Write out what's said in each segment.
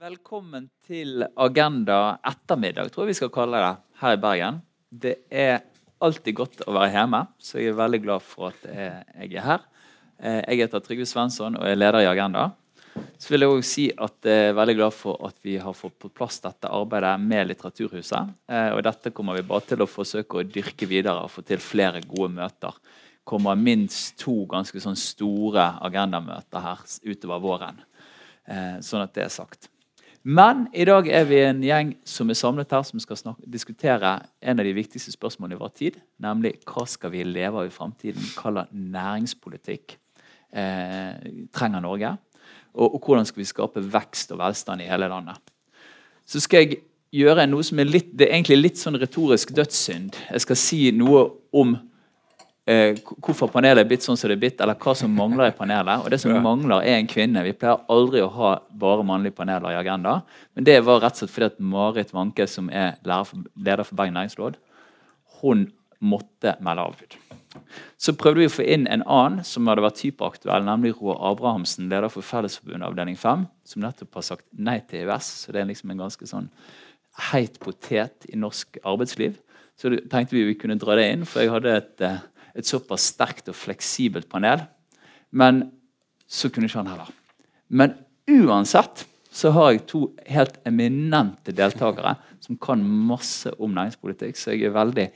Velkommen til Agenda ettermiddag, tror jeg vi skal kalle det, her i Bergen. Det er alltid godt å være hjemme, så jeg er veldig glad for at jeg er her. Eh, jeg heter Trygve Svensson og er leder i Agenda. Så vil jeg også si at jeg er veldig glad for at vi har fått på plass dette arbeidet med Litteraturhuset. Eh, og dette kommer vi bare til å forsøke å dyrke videre og få til flere gode møter. Det kommer minst to ganske sånn store agendamøter her utover våren. Eh, sånn at det er sagt. Men i dag er vi en gjeng som er samlet her som skal snakke, diskutere en av de viktigste spørsmålene i vår tid. Nemlig hva skal vi leve av i framtiden? Hva slags næringspolitikk eh, trenger Norge? Og, og, hvordan skal vi skape vekst og velstand i hele landet? Så skal jeg gjøre noe som er litt, det er egentlig litt sånn retorisk dødssynd. Jeg skal si noe om hvorfor panelet er blitt sånn som det er blitt, eller hva som mangler i panelet. Og det som ja. mangler, er en kvinne. Vi pleier aldri å ha bare mannlige paneler i Agenda. Men det var rett og slett fordi at Marit Wanke, som er leder for Bergen Næringsråd, hun måtte melde avbud. Så prøvde vi å få inn en annen som hadde vært typeaktuell, nemlig Roar Abrahamsen, leder for Fellesforbundet avdeling 5, som nettopp har sagt nei til EØS. Så det er liksom en ganske sånn heit potet i norsk arbeidsliv. Så tenkte vi vi kunne dra det inn, for jeg hadde et eh, et såpass sterkt og fleksibelt panel. Men så kunne ikke han heller. Men uansett så har jeg to helt eminente deltakere som kan masse om næringspolitikk. Så jeg er veldig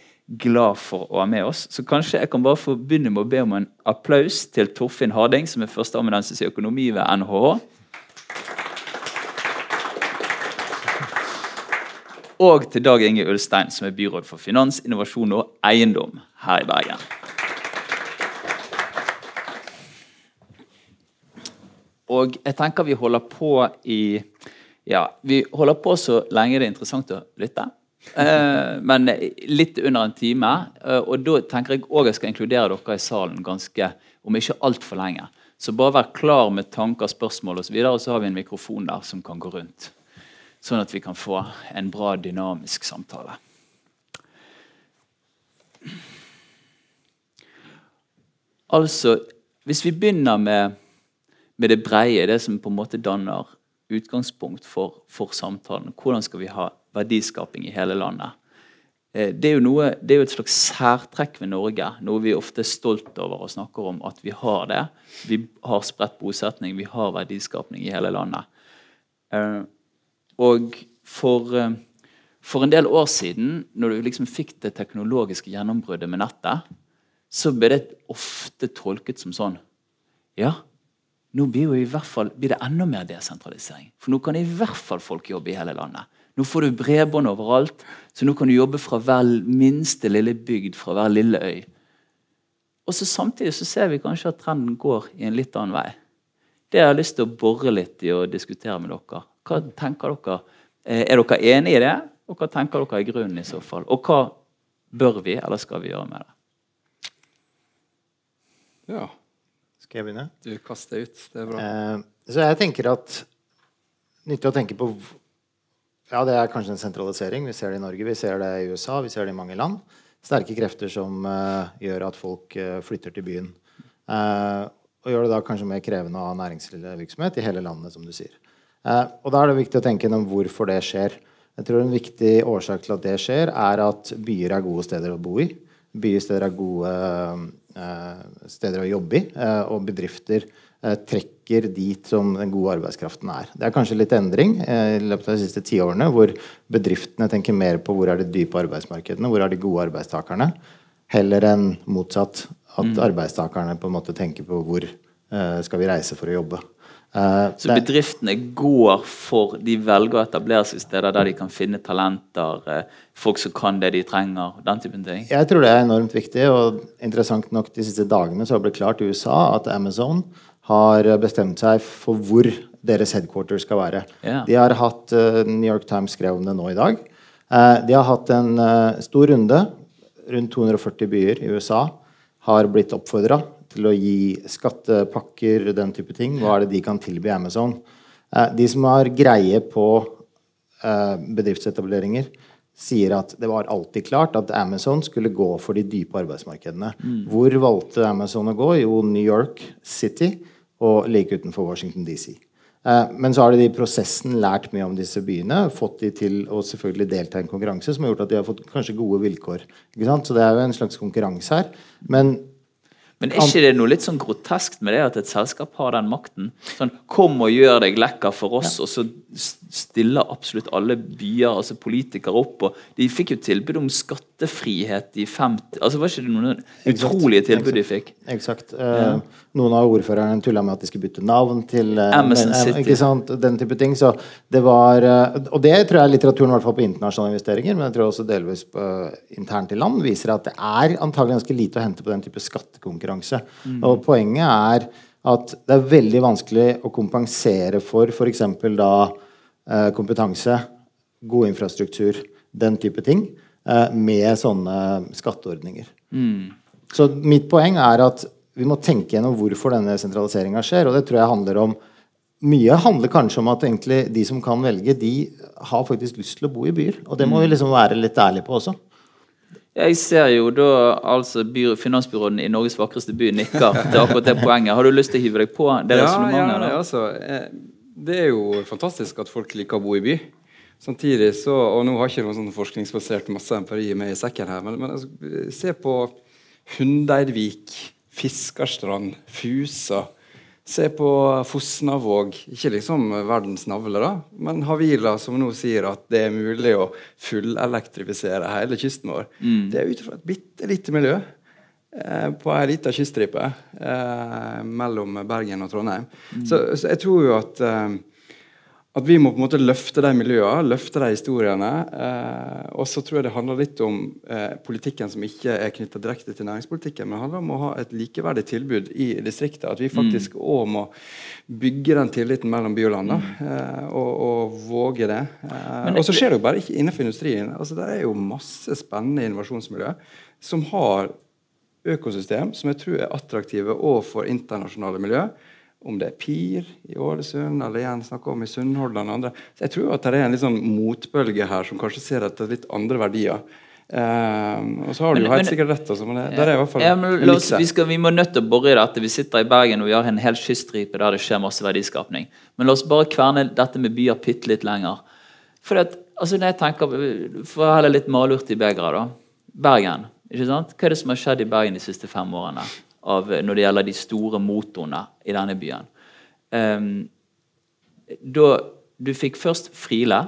glad for å ha med oss. Så kanskje jeg kan bare få begynne med å be om en applaus til Torfinn Harding, som er førsteamanuensis i økonomi ved NHH. Og til Dag Inge Ulstein, som er byråd for finans, innovasjon og eiendom her i Bergen. Og jeg tenker vi holder på i Ja, vi holder på så lenge det er interessant å lytte. Eh, men litt under en time. Eh, og da tenker jeg òg jeg skal inkludere dere i salen ganske, om ikke altfor lenge. Så bare vær klar med tanker, spørsmål osv., og, så videre, og så har vi en mikrofon der som kan gå rundt. Sånn at vi kan få en bra, dynamisk samtale. Altså, hvis vi begynner med med det breie, det som på en måte danner utgangspunkt for, for samtalen. Hvordan skal vi ha verdiskaping i hele landet? Eh, det er, noe, det er, jo et slags særtrekk ved Norge, noe vi ofte er stolt over og snakker om at vi har det. Vi har spredt bosetning, vi har verdiskapning i hele landet. Eh, og for, eh, for en del år siden, når du liksom fikk det teknologiske gjennombruddet med nettet, så ble det ofte tolket som sånn Ja, nå blir, fall, blir det enda mer desentralisering. For nå kan i hvert fall folk jobbe i hele landet. Nå får du bredbånd overalt, så nå kan du jobbe fra hver minste lille bygd, fra hver lille øy. Og så Samtidig så ser vi kanskje at trenden går i en litt annen vei. Det jeg har lyst til å bore litt i og diskutere med dere. Hva tenker dere? Eh, er dere enig i det? Og hva tenker dere i grunnen i så fall? Og hva bør vi, eller skal vi gjøre med det? Ja, skal jeg begynne? Du kaster ut. Det er bra. Eh, så jeg tenker at Nyttig å tenke på Ja, det er kanskje en sentralisering. Vi ser det i Norge, vi ser det i USA, vi ser det i mange land. Sterke krefter som eh, gjør at folk eh, flytter til byen. Uh, og gjør det da kanskje mer krevende å ha næringsvirksomhet i hele landet, som du sier. og da er det viktig å tenke gjennom hvorfor det skjer. Jeg tror En viktig årsak til at det skjer, er at byer er gode steder å bo i. Bysteder er gode Eh, steder å jobbe i, eh, og bedrifter eh, trekker dit som den gode arbeidskraften er. Det er kanskje litt endring i løpet av de siste tiårene, hvor bedriftene tenker mer på hvor er de dype arbeidsmarkedene, hvor er de gode arbeidstakerne, heller enn motsatt. At mm. arbeidstakerne på en måte tenker på hvor skal vi reise for å jobbe. Uh, så bedriftene går for De velger å etablere seg steder der de kan finne talenter, uh, folk som kan det de trenger, den typen ting? Jeg tror det er enormt viktig. Og interessant nok de siste dagene så har det blitt klart i USA at Amazon har bestemt seg for hvor deres headquarter skal være. Yeah. De har hatt uh, New York Times skrev om det nå i dag. de har hatt en stor runde. Rundt 240 byer i USA har blitt oppfordra til å gi skattepakker, den type ting. Hva er det de kan tilby Amazon? Eh, de som har greie på eh, bedriftsetableringer, sier at det var alltid klart at Amazon skulle gå for de dype arbeidsmarkedene. Mm. Hvor valgte Amazon å gå? Jo, New York City og like utenfor Washington DC. Eh, men så har de i prosessen lært mye om disse byene. Fått de til å selvfølgelig delta i en konkurranse som har gjort at de har fått kanskje gode vilkår. Så det er jo en slags konkurranse her. Men Men er ikke det noe litt sånn groteskt med det at et selskap har den makten? Sånn, Kom og gjør deg lekker for oss, og så stiller absolutt alle byer, altså politikere, opp. og De fikk jo tilbud om skattefrihet i 50 altså Var ikke det noen utrolige tilbud de fikk? Eksakt. Ja. Noen av ordførerne tulla med at de skulle bytte navn til eh, Amazon men, eh, City. Den type ting. Så det var eh, Og det tror jeg litteraturen, i hvert fall på internasjonale investeringer, men jeg tror også delvis på, internt i land, viser at det er antagelig ganske lite å hente på den type skattekonkurranse. Og poenget er at det er veldig vanskelig å kompensere for f.eks. da eh, kompetanse, god infrastruktur, den type ting, eh, med sånne skatteordninger. Så mitt poeng er at vi må tenke gjennom hvorfor denne sentraliseringa skjer. Og det tror jeg handler om Mye handler kanskje om at egentlig de som kan velge, de har faktisk lyst til å bo i byer. Og det må vi liksom være litt ærlige på også. Jeg ser jo da altså by, finansbyråden i Norges vakreste by nikker til akkurat det poenget. Har du lyst til å hive deg på det Ja, ja, resonnementet? altså, eh, det er jo fantastisk at folk liker å bo i by. Samtidig så, og Nå har jeg ikke noen sånn forskningsbasert masse empiri med i sekken her, men, men altså, se på Hundeidvik, Fiskarstrand, Fusa. Se på Fosnavåg. Ikke liksom verdens navle, da, men Havila, som nå sier at det er mulig å fullelektrifisere hele kysten vår. Det er ut fra et bitte lite miljø eh, på ei lita kyststripe eh, mellom Bergen og Trondheim. Så, så jeg tror jo at eh, at vi må på en måte løfte de miljøene, løfte de historiene. Eh, og så tror jeg det handler litt om eh, politikken som ikke er knytta direkte til næringspolitikken, men det handler om å ha et likeverdig tilbud i distriktet. At vi faktisk òg må bygge den tilliten mellom by og land, eh, og, og våge det. Eh, og så skjer det jo bare ikke innenfor industrien. Altså, det er jo masse spennende innovasjonsmiljø som har økosystem som jeg tror er attraktive òg for internasjonale miljø. Om det er PIR i Ålesund eller igjen snakke om i Sunnhordland og andre. Så jeg tror at det er en litt sånn motbølge her som kanskje ser etter litt andre verdier. Um, og så har du jo helt sikkert rett, altså, men det, der er i hvert fall Ja, men oss, vi, skal, vi må nødt til å bore i dette. Vi sitter i Bergen og vi har en hel kyststripe der det skjer masse verdiskapning. Men la oss bare kverne dette med byer bitte litt lenger. For at, altså når jeg tenker, For å helle litt malurt i begeret, da. Bergen. ikke sant? Hva er det som har skjedd i Bergen de siste fem årene av, når det gjelder de store motorene i denne byen? Um, da Du fikk først Friele,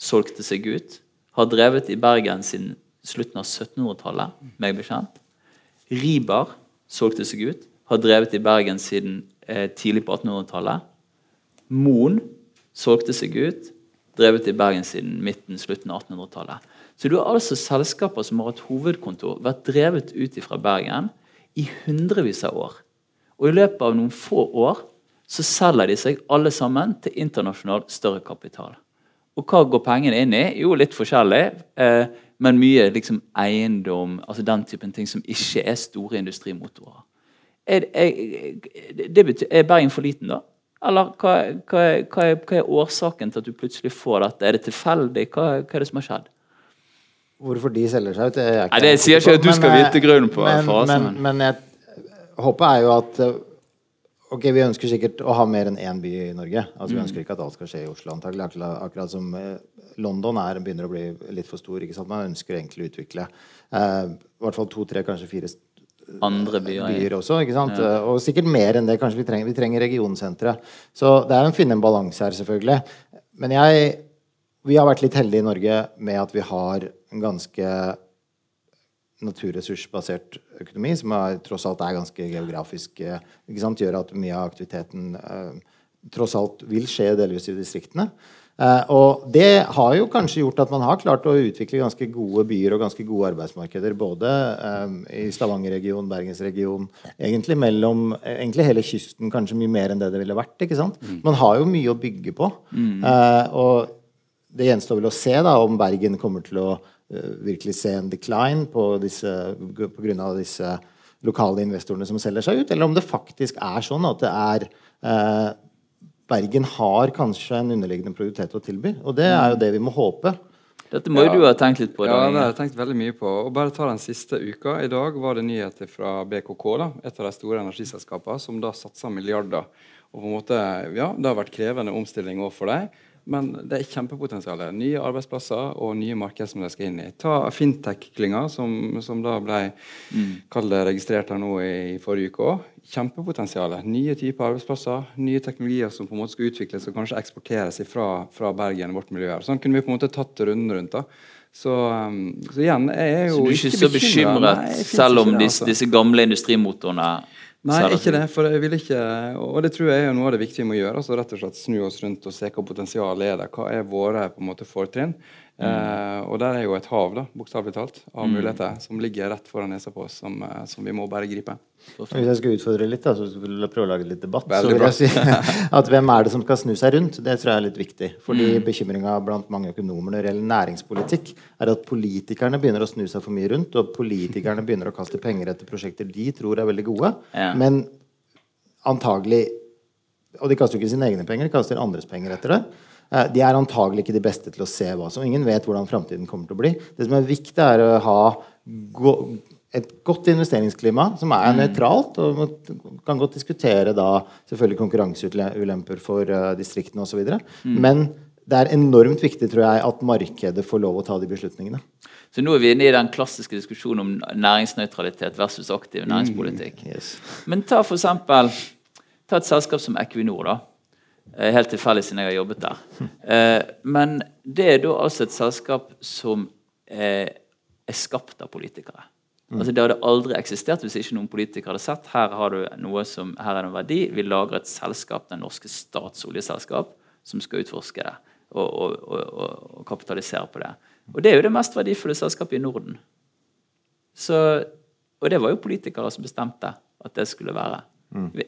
solgte seg ut. Har drevet i Bergen siden slutten av 1700-tallet, meg bekjent. Ribar solgte seg ut. Har drevet i Bergen siden eh, tidlig på 1800-tallet. Moen solgte seg ut. Drevet i Bergen siden midten, slutten av 1800-tallet. Så du har altså selskaper som har hatt hovedkontor, vært drevet ut fra Bergen i hundrevis av år. Og i løpet av noen få år så selger de seg alle sammen til internasjonal større kapital. Og hva går pengene inn i? Jo, litt forskjellig. Eh, men mye liksom eiendom, altså den typen ting som ikke er store industrimotorer. Er, er, betyr, er Bergen for liten, da? Eller hva, hva, hva, er, hva er årsaken til at du plutselig får dette? Er det tilfeldig? Hva er det som har skjedd? Hvorfor de selger seg ut, det er ikke Nei, det sier ikke at du skal men, vite grunnen på men, frasen. Men, men jeg, håpet er jo at eh, Ok, Vi ønsker sikkert å ha mer enn én by i Norge. Altså Vi Mm. ønsker ikke at alt skal skje i Oslo. antagelig Akkurat, akkurat som eh, London er, begynner å bli litt for stor. ikke sant? Man ønsker egentlig å utvikle eh, i hvert fall to, tre, kanskje fire Andre byer. byer også. ikke sant? Ja. Og sikkert mer enn det. kanskje Vi trenger, vi trenger regionsentre. Så det er å finne en balanse her, selvfølgelig. Men jeg, vi har vært litt heldige i Norge med at vi har en ganske naturressursbasert økonomi, som er, tross alt er ganske geografisk eh, ikke sant? Gjør at mye av aktiviteten eh, tross alt vil skje delvis i distriktene. Eh, og det har jo kanskje gjort at man har klart å utvikle ganske gode byer og ganske gode arbeidsmarkeder. Både eh, i Stavanger-regionen, Bergensregionen, egentlig mellom egentlig hele kysten, kanskje mye mer enn det det ville vært. ikke sant? Man har jo mye å bygge på. Eh, og det gjenstår vel å se da, om Bergen kommer til å eh, virkelig se en decline på, disse, på grunn av disse lokale investorene som selger seg ut, eller om det faktisk er sånn at det er eh, Bergen har kanskje en underliggende prioritet å tilby. Og det er jo det vi må håpe. Dette må jo du ha tenkt litt på. Ja, det har jeg tenkt veldig mye på. Og bare ta den siste uka. I dag var det nyheter fra BKK, da, et av de store energiselskapene, som da satser milliarder Og på en måte, ja, Det har vært krevende omstilling også for dem. Men det er kjempepotensial. Nye arbeidsplasser og nye markeder som de skal inn i. Ta fintech-klynga, som, som, da ble mm. registrert her nå i, forrige uke òg. Kjempepotensial. Nye typer arbeidsplasser, nye teknologier som på en måte skal utvikles og kanskje eksporteres fra, fra Bergen, vårt miljø. her. Sånn kunne vi på en måte tatt runden rundt. da. Så, um, så, igjen, jeg er jo så du er ikke, ikke så bekymret, selv om disse, altså. disse gamle industrimotorene Nei, ikke det. For jeg vil ikke Og det tror jeg er noe av det viktige vi må gjøre. altså Rett og slett snu oss rundt og se hva potensialet er der. Hva er våre på en måte fortrinn? Eh, og der er jo et hav, da, bokstavelig talt, av mm. muligheter som ligger rett foran nesa på oss, som, eh, som vi må bare gripe. Hvis jeg skal utfordre litt, da, så skal jeg prøve å lage litt debatt, Veldig så vil jeg si at hvem er det som skal snu seg rundt? Det tror jeg er litt viktig. Fordi mm. bekymringa blant mange økonomer når det gjelder næringspolitikk, er at politikerne begynner å snu seg for mye rundt, og politikerne begynner å kaste penger etter prosjekter de tror er veldig gode, ja. men antagelig Og de kaster jo ikke sine egne penger, de kaster andres penger etter det. Eh, de er antagelig ikke de beste til å se hva som Ingen vet hvordan framtiden kommer til å bli. Det som er viktig, er å ha et godt investeringsklima som er mm. nøytralt. og Man kan godt diskutere da selvfølgelig konkurranseulemper for uh, distriktene osv. Mm. Men det er enormt viktig tror jeg, at markedet får lov å ta de beslutningene. Så nå er vi inne i den klassiske diskusjonen om næringsnøytralitet versus aktiv næringspolitikk. Mm, yes. Men ta for eksempel, ta et selskap som Equinor. da. Eh, helt tilfeldig siden jeg har jobbet der. Eh, men det er da altså et selskap som er skapt av politikere. Mm. Altså Det hadde aldri eksistert hvis ikke noen politikere hadde sett her har du noe som, her er det en verdi. Vi lager et selskap, den norske statsoljeselskap, som skal utforske det og, og, og, og, kapitalisere på det. Og det er jo det mest verdifulle selskapet i Norden. Så, og det var jo politikere som bestemte at det skulle være. Mm. Det,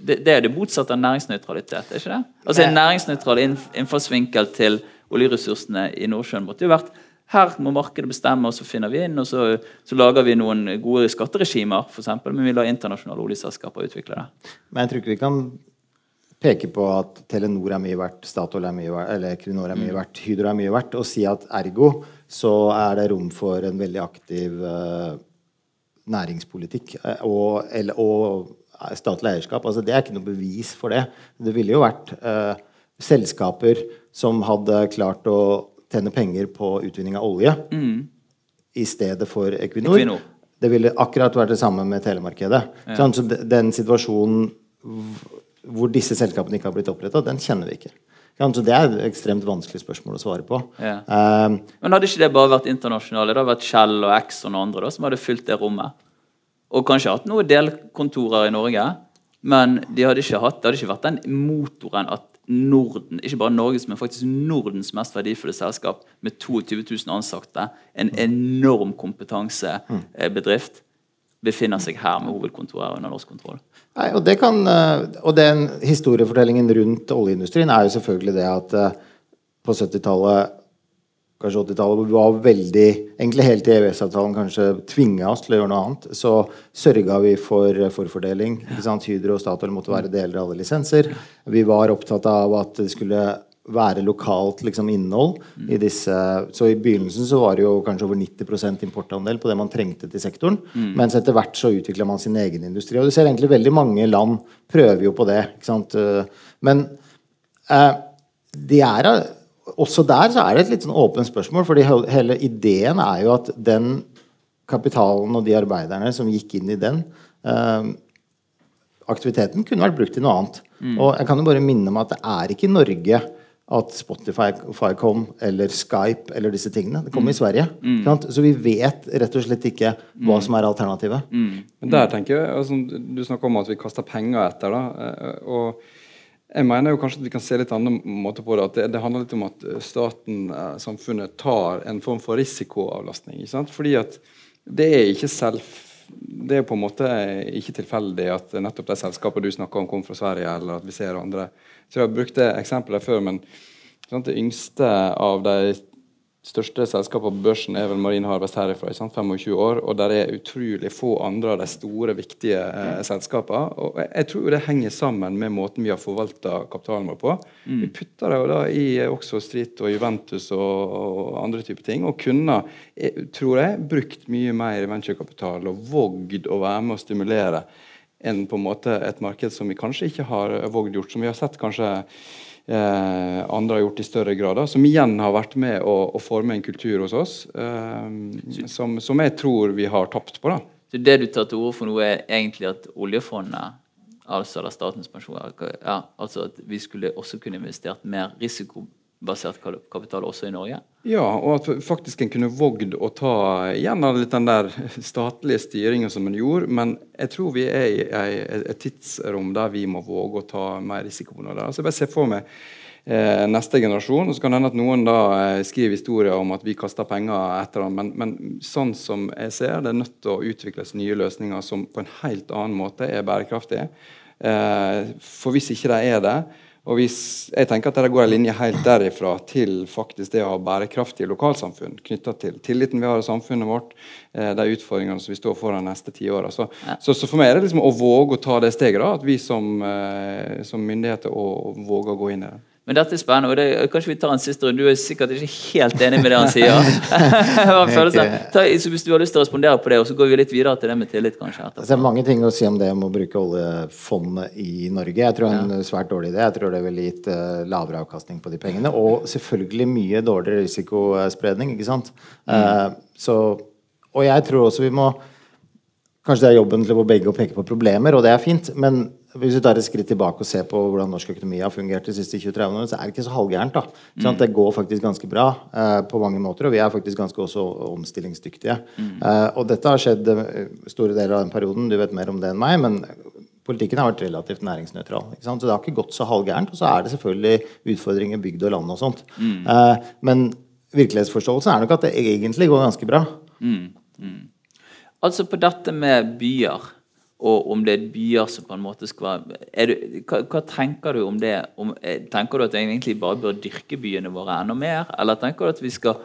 det, det, er det motsatte av næringsnøytralitet? er ikke det? Altså En næringsnøytral innfallsvinkel til oljeressursene i Nordsjøen måtte jo vært her må markedet bestemme, og så finner vi inn. og Så, så lager vi noen gode skatteregimer, eksempel, men vi lar internasjonale oljeselskaper utvikle det. Men jeg tror ikke vi kan peke på at Telenor er mye verdt, Statoil er mye verdt, eller Krinor er mye mm. verdt, Hydro er mye verdt, og si at ergo så er det rom for en veldig aktiv uh, næringspolitikk uh, og, eller, og, statlig eierskap. Altså, det er ikke noe bevis for det. Det ville jo vært uh, selskaper som hadde klart å tjene penger på utvinning av olje mm. i stedet for Equinor. Equinor. Det ville akkurat vært det samme med telemarkedet. Ja. Sånn, så den situasjonen hvor disse selskapene ikke har blitt oppretta, den kjenner vi ikke. Så Det er et ekstremt vanskelig spørsmål å svare på. Ja. Um, Men hadde ikke det bare vært internasjonale? Det hadde vært Shell og X og noen andre da, som hadde fylt det rommet? Og kanskje hatt noen delkontorer i Norge, men de hadde ikke hatt, det hadde ikke vært den motoren at Norden, ikke bare Norges, men faktisk Nordens mest verdifulle selskap med 22 000 ansatte, en enorm kompetansebedrift, befinner seg her med hovedkontoret under norsk kontroll. Nei, og, kan, eh, og den historiefortellingen rundt oljeindustrien er jo selvfølgelig det at eh, på 70-tallet kanskje 80-tallet, var veldig Egentlig helt til EØS-avtalen kanskje tvinga oss til å gjøre noe annet, så sørga vi for forfordeling. ikke sant? Hydro og Statoil måtte være deler av alle lisenser. Vi var opptatt av at det skulle være lokalt liksom, innhold i disse Så i begynnelsen så var det jo kanskje over 90% importandel på det man trengte til sektoren. Mm. Mens etter hvert så utvikla man sin egen industri. Og du ser egentlig veldig mange land prøver jo på det. ikke sant? Men eh, de er også der så er det et litt sånn åpent spørsmål, fordi hele ideen er jo at den kapitalen og de arbeiderne som gikk inn i den eh, aktiviteten, kunne vært brukt til noe annet. Mm. Og jeg kan jo bare minne om at det er ikke i Norge at Spotify kom, eller Skype eller disse tingene. Det kom mm. i Sverige. Mm. Så vi vet rett og slett ikke hva mm. som er alternativet. Mm. Men der tenker jeg, altså, Du snakker om at vi kaster penger etter. da, eh, og jeg mener jo kanskje at vi kan se litt andre måter på det. at Det, det handler litt om at eh, staten, eh, samfunnet, tar en form for risikoavlastning. Fordi at det er ikke selv det er på en måte ikke tilfeldig at nettopp de selskapene du snakker om, kom fra Sverige, eller at vi ser andre. Så Jeg har brukt det eksempelet før, men sant, det yngste av de største selskapene på børsen er vel Marine Harvest herifra. 25 år, og der er utrolig få andre av de store, viktige eh, selskapene. Og jeg, jeg, tror det henger sammen med måten vi har forvalta kapitalen vår på. Mm. Vi putter det jo da i Oxford Street og Juventus og, og andre typer ting. Og kunne, tror jeg, brukt mye mer venturekapital og vågd å være med å stimulere enn på en måte, et marked som vi kanskje ikke har vågd gjort, som vi har sett kanskje eh, andre har gjort i større grad. Da, som igjen har vært med å, å forme en kultur hos oss eh, som, som, jeg tror vi har tapt på. da. Så Det du tar til orde for nå, er egentlig at oljefondet, altså eller Statens pensjon, ja, altså at vi skulle også kunne investert mer risikobasert kapital også i Norge? Ja, og at faktisk en kunne vågd å ta igjen litt den der statlige styringa som en gjorde. Men jeg tror vi er i et tidsrom der vi må våge å ta mer risiko. Altså, jeg bare ser for meg eh, neste generasjon. Og så kan det hende at noen da eh, skriver historier om at vi kaster penger etter dem. Men, men, sånn som jeg ser, det er nødt til å utvikles nye løsninger som på en helt annen måte er bærekraftige. Eh, for hvis ikke de er det, og hvis, jeg tenker at Det går en linje helt derifra til faktisk det å ha bærekraftige lokalsamfunn knytta til tilliten vi har i samfunnet vårt, eh, de utfordringene som vi står foran de neste tiåra. Så, ja. så, så, for meg er det liksom å våge å ta det steget, da, at vi som, eh, som myndigheter våger å gå inn i det. Men dette er spennende. og det, Kanskje vi tar en siste runde. Du er sikkert ikke helt enig med det han sier. Ta, hvis du har lyst til å respondere på det, og så går vi litt videre til det med tillit. kanskje. Etterpå. det er mange ting å si om det om å bruke oljefondet i Norge. Jeg tror det er en svært dårlig idé. Jeg tror det ville gitt uh, lavere avkastning på de pengene. Og selvfølgelig mye dårligere risikospredning. ikke sant? Mm. Uh, så, og jeg tror også vi må Kanskje det er jobben til begge å peke på problemer, og det er fint. Men hvis vi tar et skritt tilbake og ser på hvordan norsk økonomi har fungert de siste 20-30 årene, så er det ikke så halvgærent. da. Mm. Det går faktisk ganske bra eh, på mange måter, og vi er faktisk ganske også omstillingsdyktige. Mm. Eh, og dette har skjedd eh, store deler av den perioden. Du vet mer om det enn meg. men Politikken har vært relativt næringsnøytral. Så det har ikke gått så halvgærent. Og så er det selvfølgelig utfordringer bygd og land og sånt. Mm. Eh, men virkelighetsforståelsen er nok at det egentlig går ganske bra. Mm. Altså på dette med byer og om det er byer som på en måte skal være du, hva, hva, tenker du om det? Om, eh, tenker du at vi egentlig bare bør dyrke byene våre enda mer? Eller tenker du at vi, skal,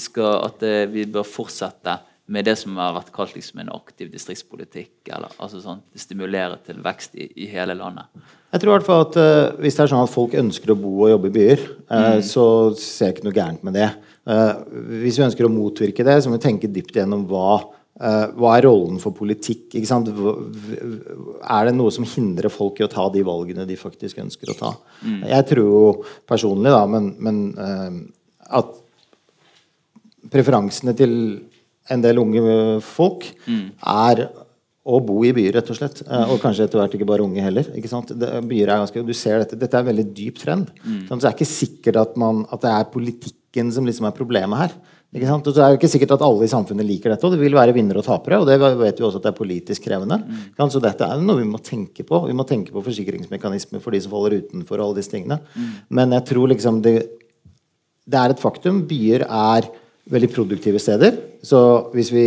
skal, at eh, vi bør fortsette med det som har vært kalt liksom en aktiv distriktspolitikk? eller altså sånn, Stimulere til vekst i, i hele landet? Jeg tror i hvert fall at uh, Hvis det er sånn at folk ønsker å bo og jobbe i byer, uh, mm. så ser jeg ikke noe gærent med det. Uh, hvis vi ønsker å motvirke det, så må vi tenke dypt gjennom hva hva er rollen for politikk? Er det noe som hindrer folk i å ta de valgene de faktisk ønsker å ta? Mm. Jeg tror jo personlig, da, men, men uh, at preferansene til en del unge folk mm. er å bo i byer, rett og slett. Uh, og kanskje etter hvert ikke bare unge heller. Det, byer er ganske, du ser dette, dette er en veldig dyp trend. Mm. Sånn, så det er ikke sikkert at, man, at det er politikken som liksom er problemet her. Ikke sant? Og så er det ikke sikkert at alle i samfunnet liker dette. Og det vil være vinnere og tapere. Og det vet vi også at det er politisk krevende. Mm. Så dette er noe vi må tenke på. Vi må tenke på forsikringsmekanismer for de som faller utenfor alle disse tingene. Mm. Men jeg tror liksom det, det er et faktum. Byer er veldig produktive steder. Så hvis vi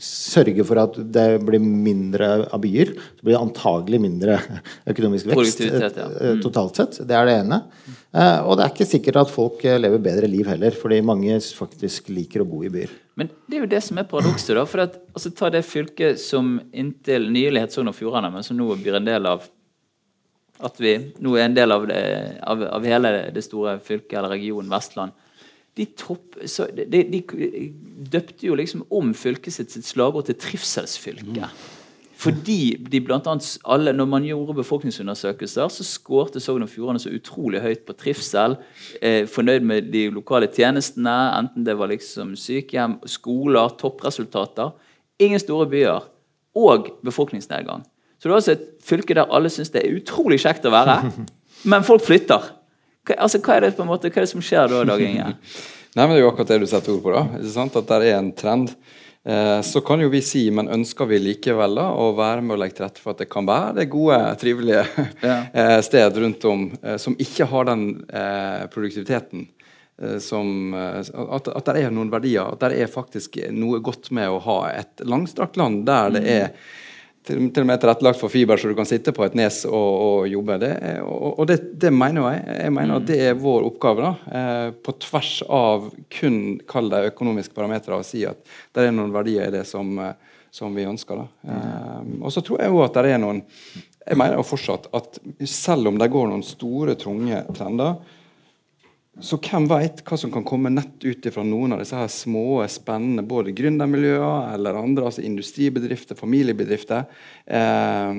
sørger for at det blir mindre av byer, så blir det antagelig mindre økonomisk vekst ja. Eh, mm. totalt sett. Det er det ene. Eh, og det er ikke sikkert at folk eh, lever bedre liv heller, fordi mange faktisk liker å bo i byer. Men det er jo det som er paradokset. da, for at, altså, Ta det fylket som inntil nylig het Sogn og Fjordane, men som nå blir en del av at vi nå er en del av, det, av, av hele det store fylket eller regionen Vestland de, topp, så, de, de, døpte jo liksom om fylket sitt, sitt slagord til trivselsfylke. Mm. Fordi de blant annet alle, når man gjorde befolkningsundersøkelser, så skårte Sogn og Fjordane så utrolig høyt på trivsel. Eh, fornøyd med de lokale tjenestene, enten det var liksom sykehjem, skoler, toppresultater. Ingen store byer. Og befolkningsnedgang. Så det er altså et fylke der alle syns det er utrolig kjekt å være, men folk flytter. Altså, hva er det på en måte, hva er det som skjer da, Dag Inge? Nei, men Det er jo akkurat det du setter ord på. da, ikke sant? At det er en trend. Eh, så kan jo vi si, men ønsker vi likevel da, å være med og legge til rette for at det kan være det gode, trivelige ja. eh, sted rundt om eh, som ikke har den eh, produktiviteten eh, som at, at det er noen verdier. At det er faktisk noe godt med å ha et langstrakt land der det mm. er til, til, og med tilrettelagt for fiber, så du kan sitte på et nes og, og jobbe. Det, og, og det, det, mener jeg. Jeg mener at det er vår oppgave, da, eh, på tvers av kun kall det økonomiske parametere, å si at det er noen verdier i det som, eh, som vi ønsker. Da. Eh, og så tror jeg òg at det er noen Jeg mener jo fortsatt at selv om det går noen store, tunge trender, Så hvem vet hva som kan komme nett ut fra noen av disse her små, spennende både gründermiljøer eller andre, altså industribedrifter, familiebedrifter. Eh,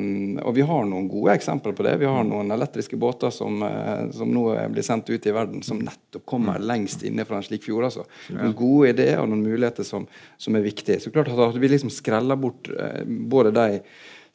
og vi har noen gode eksempler på det. Vi har noen elektriske båter som, eh, som nå blir sendt ut i verden, som nettopp kommer lengst inne fra en slik fjord. Altså. Noen gode ideer og noen muligheter som, som er viktige. Så klart at vi liksom skreller bort eh, både de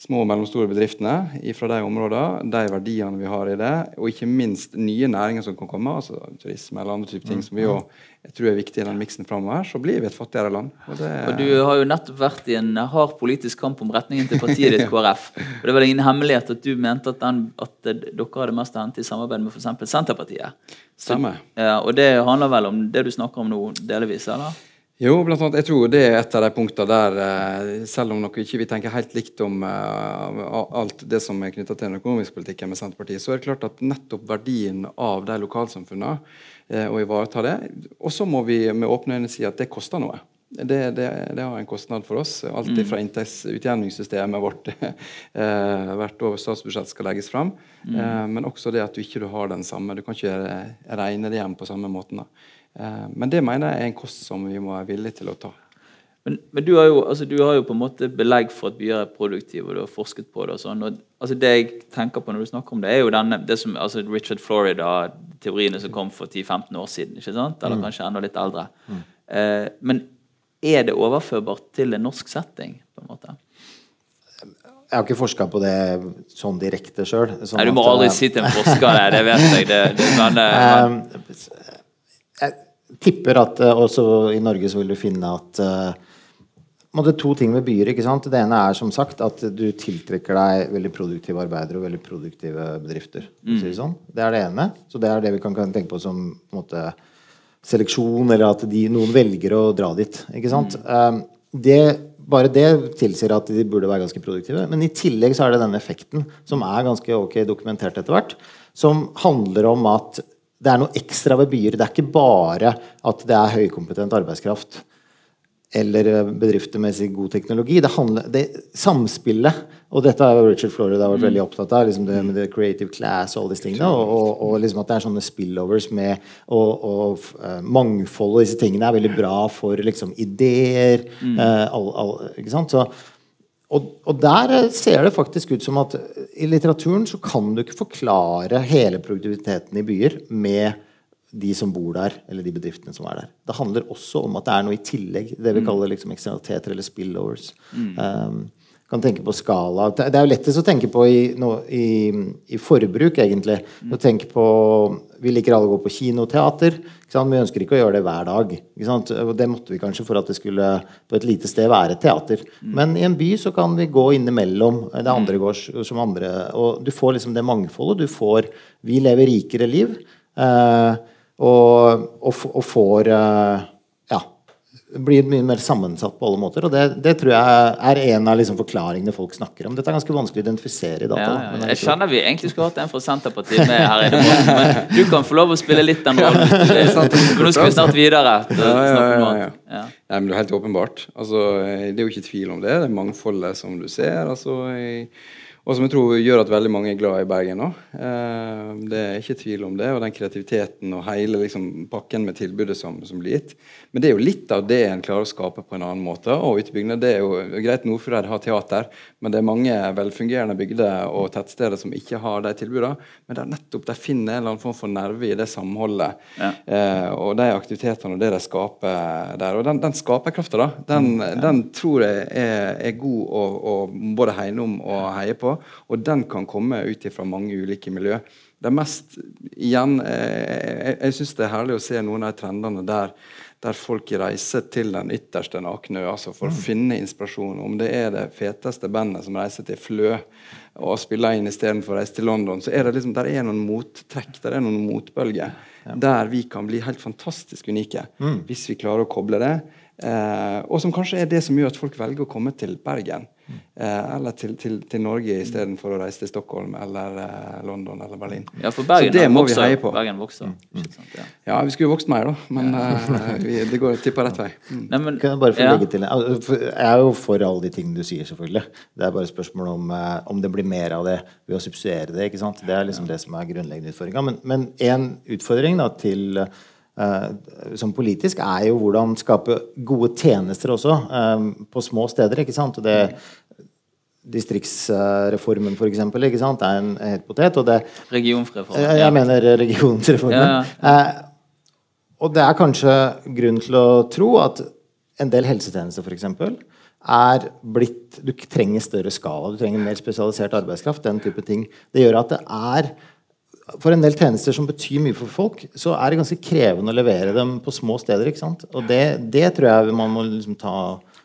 små og mellomstore bedriftene fra de områdene, de verdiene vi har i det, og ikke minst nye næringer som kan komme, altså turisme eller andre typer ting som vi jo, jeg tror er viktig i den miksen framover, så blir vi et fattigere land. Og, det, og, Du har jo nettopp vært i en hard politisk kamp om retningen til partiet ditt, KrF. og Det var ingen hemmelighet at du mente at, den, at dere hadde mest å hente i samarbeid med f.eks. Senterpartiet. Stemmer. Ja, og det handler vel om det du snakker om nå, delvis? eller? Jo, blant annet, jeg tror det er et av de punktene der, eh, selv om nok ikke vi tenker helt likt om uh, alt det som er knytta til den økonomiske politikken med Senterpartiet, så er det klart at nettopp verdien av de lokalsamfunnene, uh, å ivareta det Og så må vi med åpne øyne si at det koster noe. Det, det, det, har en kostnad for oss. Alt mm. fra inntektsutjevningssystemet vårt hvert år statsbudsjett skal legges fram, mm. men også det at du ikke har den samme Du kan ikke regne det hjem på samme måten. da. Eh, men det mener jeg er en kost som vi må være villige til å ta. Men, men du, har jo, altså, du, har jo, på en måte belegg for at byer er produktive, og du har forsket på det. og sånn. Og, altså, det jeg tenker på når du snakker om det, er jo denne, det som, altså, Richard Florida, teoriene som kom for 10-15 år siden. ikke sant? Eller mm. kanskje enda litt eldre. Mm. Eh, men er det overførbart til en norsk setting? på en måte? Jeg har ikke forska på det sånn direkte sjøl. Sånn Nei, du må at, aldri si til en forsker det, det vet jeg. Det, det, men, men, jeg tipper at uh, også i Norge så vil du finne at uh, det er to ting med byer. ikke sant? Det ene er som sagt at du tiltrekker deg veldig produktive arbeidere og veldig produktive bedrifter. Mm. Sånn. Det er det ene. Så det er det vi kan, kan tenke på som på måte, seleksjon, eller at de, noen velger å dra dit. ikke sant? Mm. Um, det, bare det tilsier at de burde være ganske produktive. Men i tillegg så er det denne effekten, som er ganske ok dokumentert etter hvert, som handler om at det er noe ekstra ved byer. Det er ikke bare at det er høykompetent arbeidskraft eller bedrifter med god teknologi. Det handler, det, samspillet Og dette har Richard Florida vært veldig opptatt av. Liksom det med the creative class og alle disse tingene. Og, og, og liksom at det er sånne spillovers med og, og uh, mangfoldet og disse tingene er veldig bra for liksom, ideer. Mm. Uh, all, all, ikke sant? Så og, og, der eh, ser det faktisk ut som at i litteraturen så kan du ikke forklare hele produktiviteten i byer med de som bor der, eller de bedriftene som er der. Det handler også om at det er noe i tillegg. Det vi mm. kaller liksom eksternaliteter eller spillovers. Mm. Um, kan tenke på skala. Det er jo lettest å tenke på i, no, i, i forbruk, egentlig. Mm. Å tenke på, Vi liker alle å gå på kinoteater. Vi ønsker ikke å gjøre det hver dag. Og det måtte vi kanskje for at det skulle på et lite sted være teater. Mm. Men i en by så kan vi gå innimellom. Det andre mm. går som andre. Og du får liksom det mangfoldet. Du får Vi lever rikere liv. Eh, og, og, og får eh, blir mye mer sammensatt på alle måter. Og det, det tror jeg er en av liksom forklaringene folk snakker om. Dette er ganske vanskelig å identifisere i data. Ja, ja, jeg kjenner vi egentlig skulle hatt en fra Senterpartiet med her inne. Men du kan få lov å spille litt den rollen. For nå skal vi snart videre. Ja, ja, ja, ja. Nei, men det er helt åpenbart. Altså, det er jo ikke tvil om det. Det er mangfoldet som du ser. altså i og som jeg tror gjør at veldig mange er glad i Bergen nå. Eh, det er ikke tvil om det. Og den kreativiteten og hele liksom, pakken med tilbudet som, som, blir gitt. Men det er jo litt av det en klarer å skape på en annen måte. Og utbyggende, det er jo greit Nordfjordeid har teater, men det er mange velfungerende bygder og tettsteder som ikke har de tilbudene. Men det er nettopp de finner en eller annen form for nerve i det samholdet ja. eh, og de aktivitetene og det de skaper der. Og den, den skaperkrafta, da, den, mm, ja. den, tror jeg er, er god å både hegne om og heie på. Og den kan komme ut fra mange ulike miljø. Det mest igjen, eh, Jeg, jeg syns det er herlig å se noen av de trendene der, der folk reiser til den ytterste nakne altså for å mm. finne inspirasjon. Om det er det feteste bandet som reiser til Flø og spiller inn istedenfor å reise til London, så er det liksom, der er noen mottrekk, der er noen motbølger. Ja. Der vi kan bli helt fantastisk unike mm. hvis vi klarer å koble det. Eh, og som kanskje er det som gjør at folk velger å komme til Bergen. Eh, eller til, til, til Norge istedenfor å reise til Stockholm eller eh, London eller Berlin. Ja, for Bergen Så det må vokser, vi heie på. Bergen vokser. Mm. ja. Ja, vi skulle vokst mer, da, men eh, vi, det går tippa rett vei. Mm. Nei, men, Kan jeg bare få ja. legge til Jeg er jo for alle de tingene du sier, selvfølgelig. Det er bare spørsmål om, om det blir mer av det ved å subsidiere det. ikke sant? Det er liksom det som er grunnleggende utfordringa. Men, én en utfordring da, til som politisk er jo hvordan skape gode tjenester også eh, på små steder. ikke sant? Og det Distriktsreformen, for eksempel, ikke sant? er en het potet. og det Regionreform. jeg, jeg mener regionsreformen. Ja, Eh, og det er kanskje grunn til å tro at en del helsetjenester f.eks. er blitt Du trenger større skala, du trenger mer spesialisert arbeidskraft. Den type ting. Det gjør at det er For en del tjenester som betyr mye for folk, så er det ganske krevende å levere dem på små steder. ikke sant? Og det, det tror jeg man må liksom ta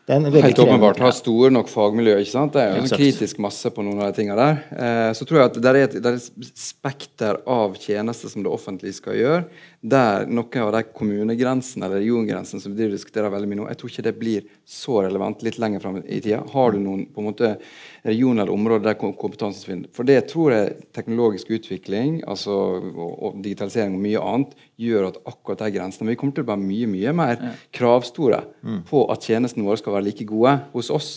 Det er Helt åpenbart ha store nok fagmiljø. ikke sant? Det er jo en kritisk masse på noen av de tingene der. Eh, så tror jeg at det er et, det er et spekter av tjenester som det offentlige skal gjøre, der noen av de kommunegrensene eller regiongrensene som vi diskuterer veldig mye nå, jeg tror ikke det blir så relevant litt lenger fram i tida. Har du noen på en måte regioner eller områder der kom- kompetansen finner? For det tror jeg teknologisk utvikling altså, og, og digitalisering og mye annet gjør at akkurat de grensene Vi kommer til å være mye mye mer kravstore på at tjenestene våre skal være like gode hos oss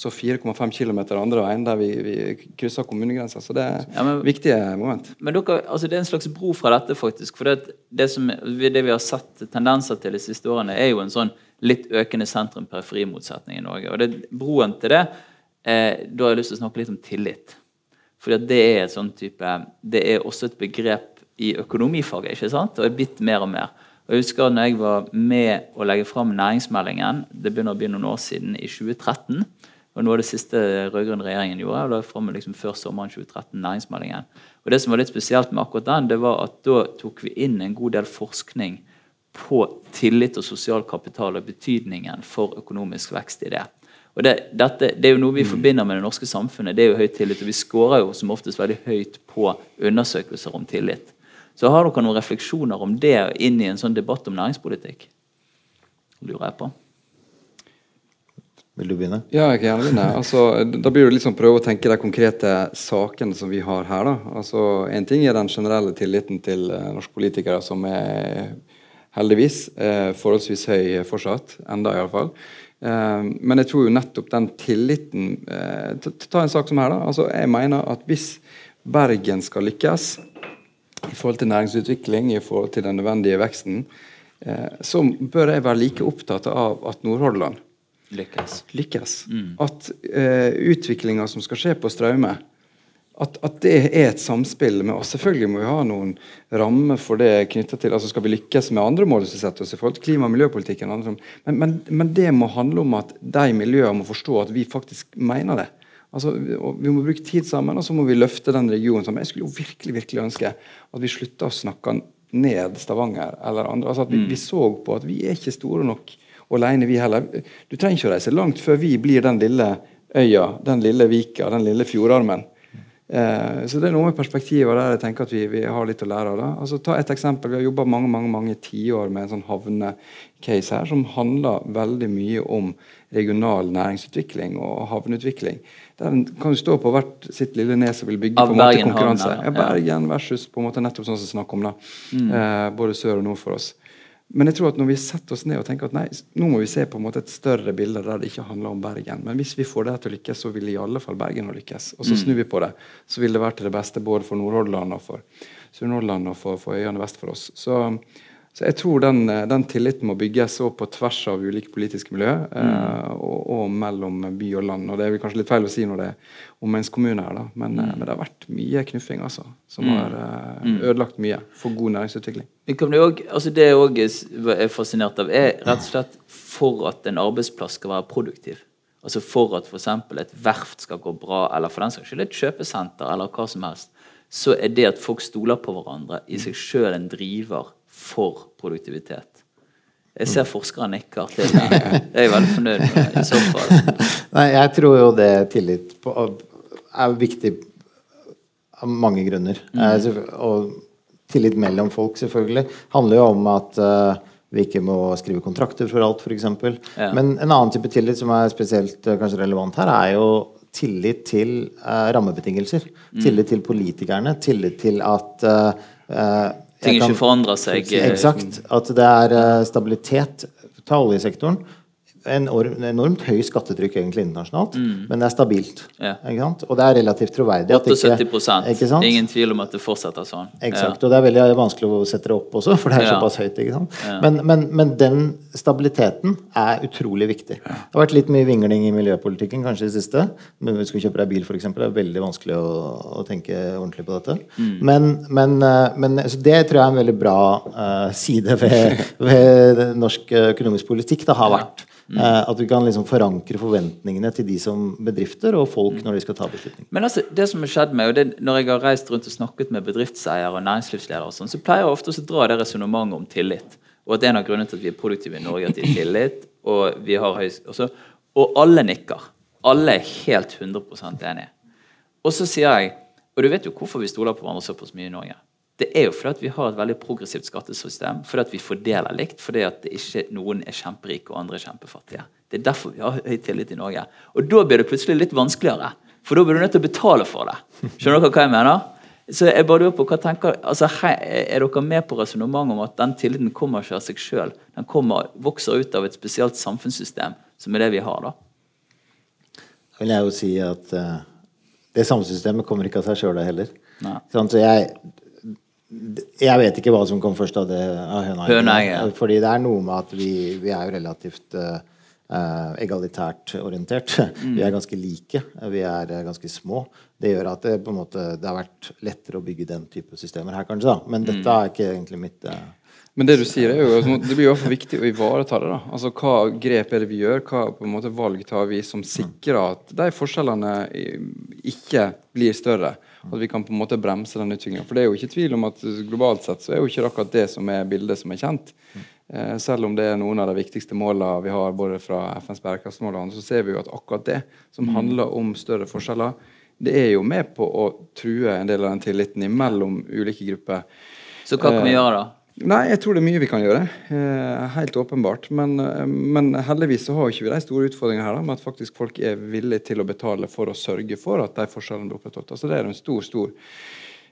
så 4,5 km andre veien der vi, vi krysser kommunegrenser. Så det er Ja, men- viktige moment. Men dere, altså det er en slags bro fra dette, faktisk. For det, det, som, det vi har sett tendenser til de siste årene, er jo en sånn litt økende sentrum-periferimotsetning i Norge. Og det, broen til det eh, Da har jeg lyst til å snakke litt om tillit. Fordi det er et sånn type Det er også et begrep i økonomifaget, ikke sant? Og er blitt mer og mer. Og jeg husker når jeg var med å legge fram næringsmeldingen, det begynner å bli noen år siden, i 2013. Og noe av det siste rød-grønne regjeringen gjorde, og la frem liksom før sommeren 2013 næringsmeldingen. Og det som var litt spesielt med akkurat den, det var at da tok vi inn en god del forskning på tillit og sosial kapital og betydningen for økonomisk vekst i det. Og det, dette, det er jo noe vi forbinder med det norske samfunnet. Det er jo høy tillit, og vi scorer jo som oftest veldig høyt på undersøkelser om tillit. Så har dere noen refleksjoner om det inn i en sånn debatt om næringspolitikk? Lurer jeg på. Vil du begynne? Ja, jeg kan gjerne begynne. Altså, da blir det sånn prøve å tenke de konkrete sakene som vi har her. da. Altså, ting er den generelle tilliten til eh, norske politikere, som er heldigvis eh, forholdsvis høy fortsatt. Enda iallfall. Eh, men jeg tror jo nettopp den tilliten eh, ta en sak som her, da. Altså, jeg mener at hvis Bergen skal lykkes i forhold til næringsutvikling, i forhold til den nødvendige veksten, eh, så bør jeg være like opptatt av at Nordhordland Lykkes. lykkes. At uh, utviklinga som skal skje på Straume, at, at det er et samspill med oss. Selvfølgelig må vi ha noen rammer for det knytta til altså Skal vi lykkes med andre mål som setter oss i forhold til klima- og miljøpolitikken? andre Men, men, men det må handle om at de miljøene må forstå at vi faktisk mener det. Altså, vi- må bruke tid sammen, og så må vi løfte den regionen sammen. Jeg skulle jo virkelig virkelig ønske at vi slutta å snakke ned Stavanger eller andre. Altså at vi, vi så på at vi er ikke store nok alene, vi heller. Du trenger ikke å reise langt før vi blir den lille øya, den lille vika, den lille fjordarmen. Eh, så det er noe med perspektiver der jeg tenker at vi, vi har litt å lære av. det. Altså, ta et eksempel. Vi har jobba mange mange, mange tiår med en sånn havnecase her, som handler veldig mye om regional næringsutvikling og havneutvikling. Der kan jo stå på hvert sitt lille nes og vil bygge Av på en måte konkurranse. Havner, Ja, Bergen versus på en måte nettopp sånn som vi snakker om da. Eh, både sør og nord for oss. Men jeg tror at når vi setter oss ned og tenker at nei, nå må vi se på en måte et større bilde der det ikke handler om Bergen. Men hvis vi får det til å lykkes, så vil i alle fall Bergen å lykkes. Og så snur vi på det. Så vil det være til det beste både for Nordhordland og for Sunnhordland og for, for øyene vest for oss. Så, så jeg tror den, eh, den tilliten må bygges også på tvers av ulike politiske miljø, eh, og, og mellom by og land. Og det er vel kanskje litt feil å si når det er omegnskommuner her, da. Men, mm. men det har vært mye knuffing, altså. Som har eh, ødelagt mye for god næringsutvikling. Det også, altså det jeg er fascinert av, er rett og slett for at en arbeidsplass skal være produktiv. Altså For at f.eks. et verft skal gå bra, eller for den saks skyld et kjøpesenter, eller hva som helst, så er det at folk stoler på hverandre, i seg sjøl en driver for produktivitet. Jeg ser forskere nikker til det. Jeg er veldig fornøyd med det i så fall. Nei, jeg tror jo det tillit på, er viktig av mange grunner. Mm. selvfø- og tillit mellom folk, selvfølgelig, handler jo om at uh, vi ikke må skrive kontrakter for alt, f.eks. Ja. Men en annen type tillit som er spesielt uh, kanskje relevant her, er jo tillit til uh, rammebetingelser. Mm. Tillit til politikerne. Tillit til at eh, eh, Ting kan- ikke forandrer seg. eh, Eksakt. At det er eh, stabilitet. Ta oljesektoren. Enorm, enormt høy skattetrykk egentlig internasjonalt, men det er stabilt. Mm. Ja. Ikke? Og det er relativt troverdig. at ikke- 78 ikke sant? Ingen tvil om at det fortsetter sånn. Eksakt. Og det er veldig vanskelig å sette det opp også, for det er Ja. såpass høyt. ikke? Men, men, men den stabiliteten er utrolig viktig. Det har vært litt mye vingling i miljøpolitikken kanskje i det siste. Men hvis du skal kjøpe deg bil, f.eks., det er veldig vanskelig å, å tenke ordentlig på dette. Men, men, eh, men så det tror jeg er en veldig bra uh, side ved, ved norsk eh, økonomisk politikk. Det har vært. Eh, at vi kan liksom forankre forventningene til de som bedrifter og folk når de skal ta beslutninger. Men altså, det som har skjedd med, og det, Når jeg har reist rundt og snakket med bedriftseiere og næringslivsledere, og sånn, så pleier jeg ofte å dra det resonnementet om tillit. Og at en av grunnene til at vi er produktive i Norge, er at de har tillit. Og vi har høy, også, og alle nikker. Alle er helt 100% enige. Og så sier jeg Og du vet jo hvorfor vi stoler på hverandre såpass mye i Norge. Det er jo fordi vi har et veldig progressivt skattesystem. Fordi vi fordeler likt. Fordi at det ikke noen er kjemperike og andre er kjempefattige. Det er derfor vi har høy tillit i Norge. Og da blir det plutselig litt vanskeligere. For da blir du nødt til å betale for det. Skjønner dere hva jeg mener? Så jeg bare lurer på, hva tenker, altså, hei, Er dere med på resonnementet om at den tilliten kommer ikke av seg sjøl? Den kommer, vokser ut av et spesielt samfunnssystem, som er det vi har, da? Da vil jeg jo si at uh, det samfunnssystemet kommer ikke av seg sjøl, det heller. Sånn, så jeg, jeg vet ikke hva som kom først av det av høna. Høna, ja. Fordi det er noe med at vi, vi er jo relativt eh, eh, egalitært orientert. Mm. Vi er ganske like. Vi er eh, ganske små. Det gjør at det, på en måte, det har vært lettere å bygge den type systemer her, kanskje. da. Men Mm. dette er ikke egentlig mitt uh, Men det du sier, er jo altså, det blir jo viktig å ivareta det. da. Altså Hva grep er det vi gjør, hva på en måte valg tar vi som sikrer at de forskjellene ikke blir større? At vi kan på en måte bremse den utviklingen. For det er jo ikke tvil om at globalt sett så er jo ikke akkurat det som er bildet som er kjent. Eh, selv om det er noen av de viktigste målene vi har både fra FNs bærekraftsmål og andre, så ser vi jo at akkurat det som handler om større forskjeller, det er jo med på å true en del av den tilliten imellom ulike grupper. Så hva kan vi Eh, gjøre, da? Nei, jeg tror det er mye vi kan gjøre. Eh, helt åpenbart. Men, eh, men heldigvis så har ikke de store utfordringene her da, med at faktisk folk er villige til å betale for å sørge for at de forskjellene blir opprettholdt. Altså Det er en stor, stor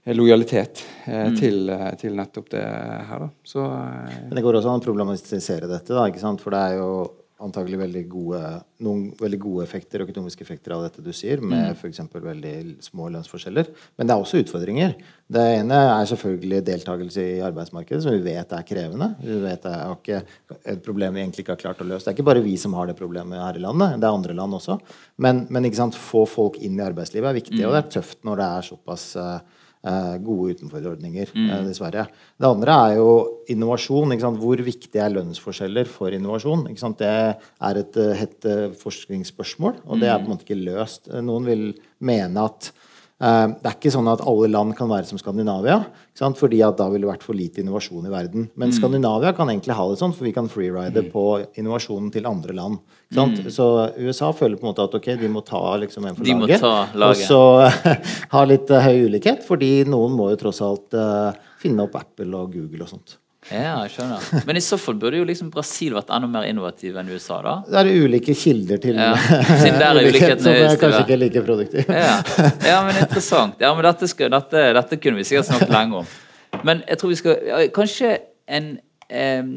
eh, lojalitet eh, til, til nettopp det her. da. Så eh, Men det går også an å problematisere dette, da, ikke sant? for det er jo antagelig veldig gode, noen veldig gode effekter, økonomiske effekter av dette du sier, med for f.eks. veldig små lønnsforskjeller. Men det er også utfordringer. Det ene er selvfølgelig deltakelse i arbeidsmarkedet, som vi vet er krevende. Vi vet det er ikke et problem vi egentlig ikke har klart å løse. Det er ikke bare vi som har det problemet her i landet, det er andre land også. Men, men få folk inn i arbeidslivet er viktig, og det er tøft når det er såpass eh, gode utenforordninger, eh, dessverre. Det andre er jo innovasjon. Hvor viktig er lønnsforskjeller for innovasjon? Det er et eh, hett eh, forskningsspørsmål, og det er på en måte ikke løst. Eh, Noen vil mene at eh, det er ikke sånn at alle land kan være som Skandinavia, fordi at da ville det vært for lite innovasjon i verden. Men Skandinavia kan egentlig ha det sånn, for vi kan freeride på innovasjonen til andre land. Sant? Så USA føler på en måte at ok, de må ta liksom en for De laget. laget. Og så ha litt eh, høy ulikhet, fordi noen må jo tross alt eh, finne opp Apple og Google og sånt. Ja, jeg skjønner. Men i så fall burde jo liksom Brasil vært enda mer innovativ enn USA, da. Det er ulike kilder til Ja, siden der er ulikhet som er kanskje ikke like produktiv. Ja, ja men interessant. Ja, men dette, skal, dette, dette kunne vi sikkert snakket lenge om. Men jeg tror vi skal ja, Kanskje en em,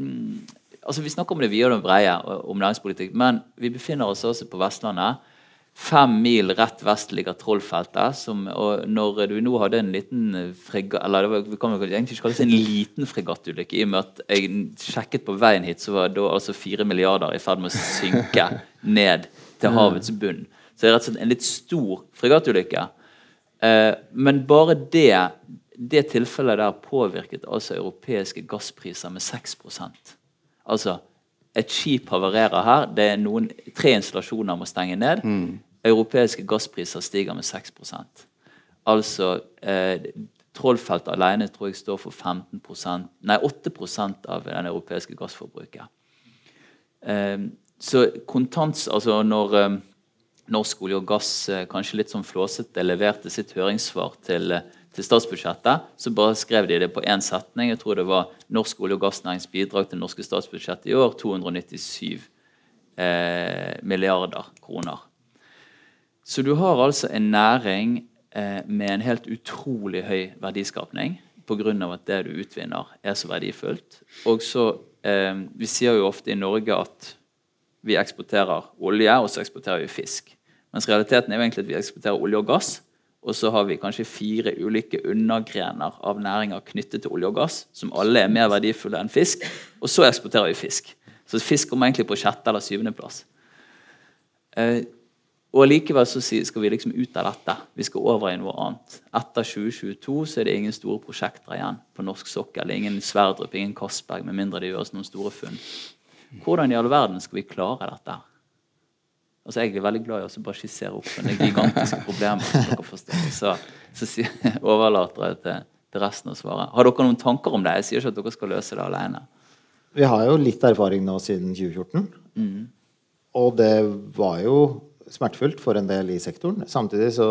Altså Vi snakker om det vide og det breie, om næringspolitikk, men vi befinner oss også på Vestlandet. Fem mil rett vest ligger Trollfeltet. Som, og når du nå hadde en liten fregatt Eller det var, vi kan egentlig ikke kalle det en liten fregattulykke, i og med at jeg sjekket på veien hit, så var da altså fire milliarder i ferd med å synke ned til havets bunn. Så det er rett og slett en litt stor fregattulykke. Eh, men bare det, det tilfellet der påvirket altså europeiske gasspriser med 6 Altså, et skip havarerer her. Det er noen, tre installasjoner må stenge ned. Europeiske gasspriser stiger med 6 Altså eh, Trollfelt alene tror jeg står for 15% nei 8% av den europeiske gassforbruket. Eh, så kontants, altså når eh, Norsk olje og gass, eh, kanskje litt sånn flåsete, leverte sitt høringssvar til, eh, til statsbudsjettet, så bare skrev de det på én setning. Jeg tror det var norsk olje- og gassnærings bidrag til norske statsbudsjettet i år 297 eh, milliarder kroner. Så du har altså en næring eh, med en helt utrolig høy verdiskapning pga. at det du utvinner, er så verdifullt. Og så, eh, Vi sier jo ofte i Norge at vi eksporterer olje, og så eksporterer vi fisk. Mens realiteten er jo egentlig at vi eksporterer olje og gass. Og så har vi kanskje fire ulike undergrener av næringer knyttet til olje og gass, som alle er mer verdifulle enn fisk. Og så eksporterer vi fisk. Så fisk kommer egentlig på sjette- eller syvendeplass. Eh, og likevel så skal vi liksom ut av dette. Vi skal over i noe annet. Etter 2022 så er det ingen store prosjekter igjen på norsk sokkel. Det er ingen Sverdrup, ingen Castberg, med mindre det gjøres noen store funn. Hvordan i all verden skal vi klare dette? Altså Jeg er veldig glad i å bare skissere opp sånne gigantiske problemer. som dere forstår. Så, så overlater jeg til, til, resten å svare. Har dere noen tanker om det? Jeg sier ikke at dere skal løse det alene. Vi har jo litt erfaring nå siden 2014. Mm. Og det var jo smertefullt for en del i sektoren. Samtidig så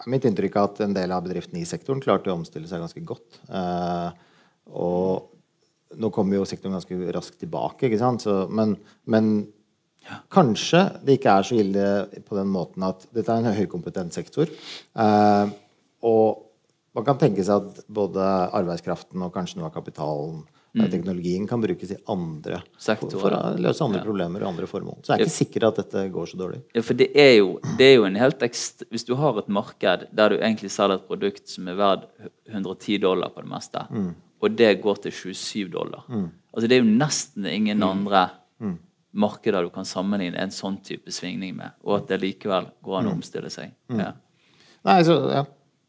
er mitt inntrykk at en del av bedriftene i sektoren klarte å omstille seg ganske godt. Eh, og nå kommer jo sektoren ganske raskt tilbake, ikke sant? Så, men, men Kanskje det ikke er så ille på den måten at dette er en høykompetent sektor. Eh, og man kan tenke seg at både arbeidskraften og kanskje noe av kapitalen mm. teknologien kan brukes i andre Sektorer. for, å løse andre ja. problemer og andre formål. Så det er ikke sikkert at dette går så dårlig. Ja, for det er jo, det er jo en helt ekst... Hvis du har et marked der du egentlig selger et produkt som er verdt 110 dollar på det meste, mm. og det går til 27 dollar mm. altså Det er jo nesten ingen mm. andre mm markeder du kan sammenligne en sånn type svingning med, og at det likevel går an å mm. omstille seg. Mm. Ja. Nei, så, ja.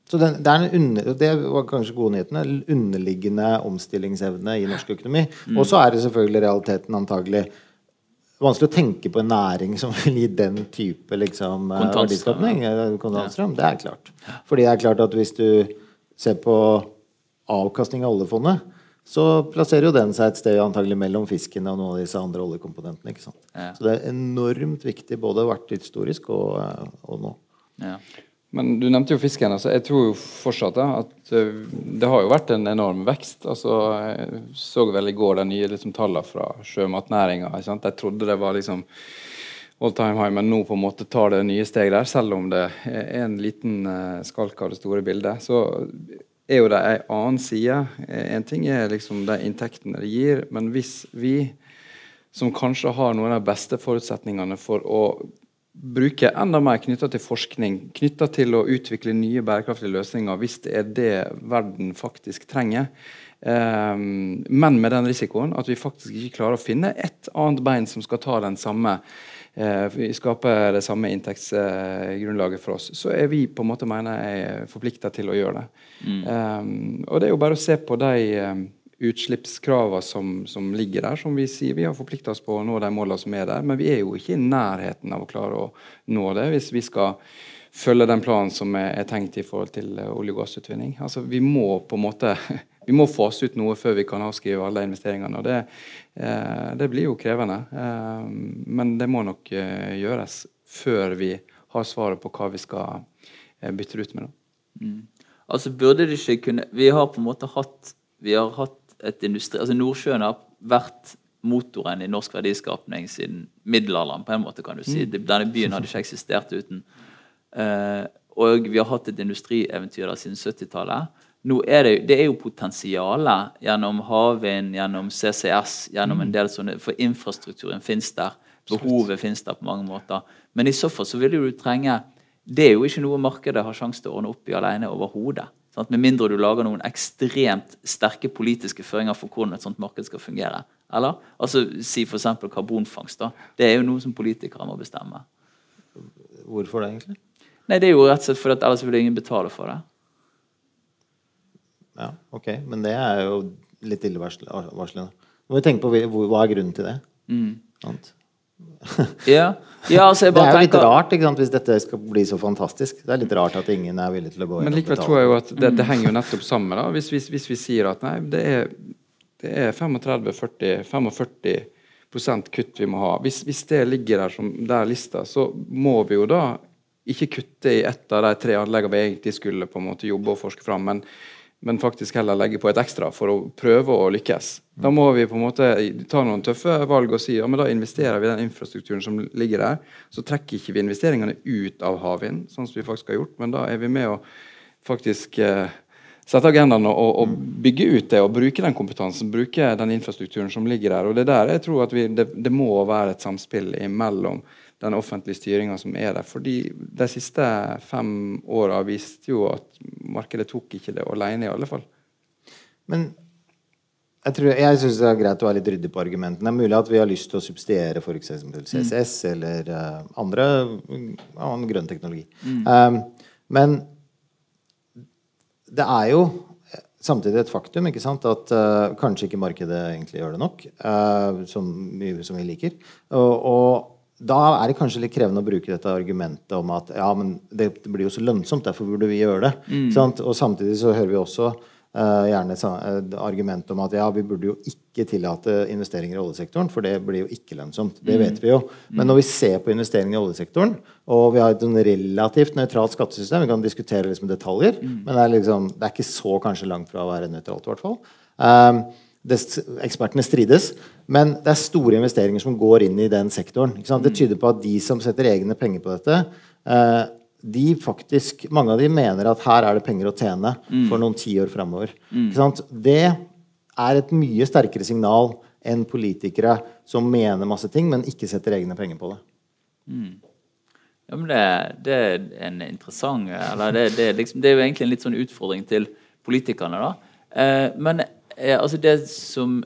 så det, det, under, det, var kanskje gode nyhetene. Underliggende omstillingsevne i norsk økonomi. Mm. Og så er det selvfølgelig realiteten antagelig vanskelig å tenke på en næring som vil gi den type liksom, eh, verdiskapning. Ja. Det er klart. Fordi det er klart at hvis du ser på avkastning av oljefondet, så plasserer jo den seg et sted antagelig mellom fisken og noen av disse andre oljekomponentene. ikke sant? Ja. Så det er enormt viktig både vært historisk og, eh, og nå. Ja. Men du nevnte jo fisken. altså Jeg tror jo fortsatt at eh, det har jo vært en enorm vekst. altså Jeg så vel i går de nye liksom, tallene fra sjømatnæringa. Jeg trodde det var liksom all time high, men nå på en måte tar det nye steg der, selv om det er en liten uh, skalk av det store bildet. Så er jo det ei annen side. En ting er liksom de inntektene det gir, men hvis vi som kanskje har noen av de beste forutsetningene for å bruke enda mer knytta til forskning, knytta til å utvikle nye bærekraftige løsninger, hvis det er det verden faktisk trenger, um, men med den risikoen at vi faktisk ikke klarer å finne et annet bein som skal ta den samme eh, skaper det samme inntektsgrunnlaget for oss, så er vi på en måte mener jeg forplikta til å gjøre det. Mm. Um, og det er jo bare å se på de um, utslippskravene som, som, ligger der, som vi sier vi har forplikta oss på å nå de målene som er der, men vi er jo ikke i nærheten av å klare å nå det hvis vi skal følge den planen som er, er tenkt i forhold til uh, olje- og gassutvinning. Altså, vi må på en måte vi må fase ut noe før vi kan avskrive alle investeringene. og Det, eh, det blir jo krevende, eh, men det må nok eh, gjøres før vi har svaret på hva vi skal bytte ut med. Mm. Altså burde det ikke kunne Vi har på en måte hatt vi har hatt et industri, altså Nordsjøen har vært motoren i norsk verdiskapning siden middelalderen. på en måte kan du si. Mm. Denne byen hadde ikke eksistert uten. Og vi har hatt et industrieventyr der siden 70-tallet. Nå er det, det er jo potensialet gjennom havvind, gjennom CCS, gjennom en mm. del sånne For infrastrukturen fins der. Behovet fins der på mange måter. Men i så fall så vil du trenge Det er jo ikke noe markedet har sjanse til å ordne opp i alene overhodet. Med mindre du lager noen ekstremt sterke politiske føringer for hvordan et sånt marked skal fungere. Eller? Altså, Si f.eks. karbonfangst. da. Det er jo noe som politikere må bestemme. Hvorfor det, egentlig? Nei, Det er jo rett og slett fordi ellers vil ingen betale for det. Ja, ok. Men det er jo litt illevarslende. Må vi tenke på hva er grunnen til det. Mm. ja. ja altså det er jo litt rart ikke sant, hvis dette skal bli så fantastisk. Det er litt rart at ingen er villig til å gå inn Men likevel tror jeg jo at det, det henger jo nettopp sammen. da hvis, hvis, hvis, vi sier at nei, det er, er 35-40-45% kutt vi må ha. Hvis, hvis, det ligger der som der lista, så må vi jo da ikke kutte i ett av de tre anleggene vi egentlig skulle på en måte jobbe og forske fram, men, men faktisk heller legge på et ekstra for å prøve å lykkes. Da må vi på en måte ta noen tøffe valg og si ja, men da investerer vi den infrastrukturen som ligger der. Så trekker ikke vi investeringene ut av havvind, sånn som vi faktisk har gjort, men da er vi med å faktisk eh, sette agendaen og, og, bygge ut det og bruke den kompetansen, bruke den infrastrukturen som ligger der. Og det der jeg tror at vi, det, det må være et samspill imellom den offentlige styringa som er der. Fordi de siste fem åra viste jo at markedet tok ikke det alene, i alle fall. Men jeg, tror, jeg syns det er greit å være litt ryddig på argumentene. Det er mulig at vi har lyst til å subsidiere f.eks. CCS mm. eller uh, andre annen grønn teknologi. Mm. Um, men det er jo samtidig et faktum ikke sant, at uh, kanskje ikke markedet egentlig gjør det nok, uh, som, som, vi liker. Og, og da er det kanskje litt krevende å bruke dette argumentet om at ja, men det, blir jo så lønnsomt, derfor burde vi gjøre det. Mm. Og samtidig så hører vi også uh, gjerne et argument om at ja, vi burde jo ikke tillate investeringer i oljesektoren, for det blir jo ikke lønnsomt. Det mm. vet vi jo. Men mm. når vi ser på investeringer i oljesektoren, og vi har et sånn relativt nøytralt skattesystem, vi kan diskutere liksom detaljer, mm. men det er, liksom, det er ikke så kanskje langt fra å være nøytralt, i hvert fall. Um, det, ekspertene strides. Men det er store investeringer som går inn i den sektoren. Det tyder på at de som setter egne penger på dette, eh, de faktisk, mange av de mener at her er det penger å tjene mm. for noen tiår framover. Mm. Det er et mye sterkere signal enn politikere som mener masse ting, men ikke setter egne penger på det. Mm. Ja, men det, det, er en interessant eller det, det, liksom, det, er jo egentlig en litt sånn utfordring til politikerne. da. Eh, men eh, altså det som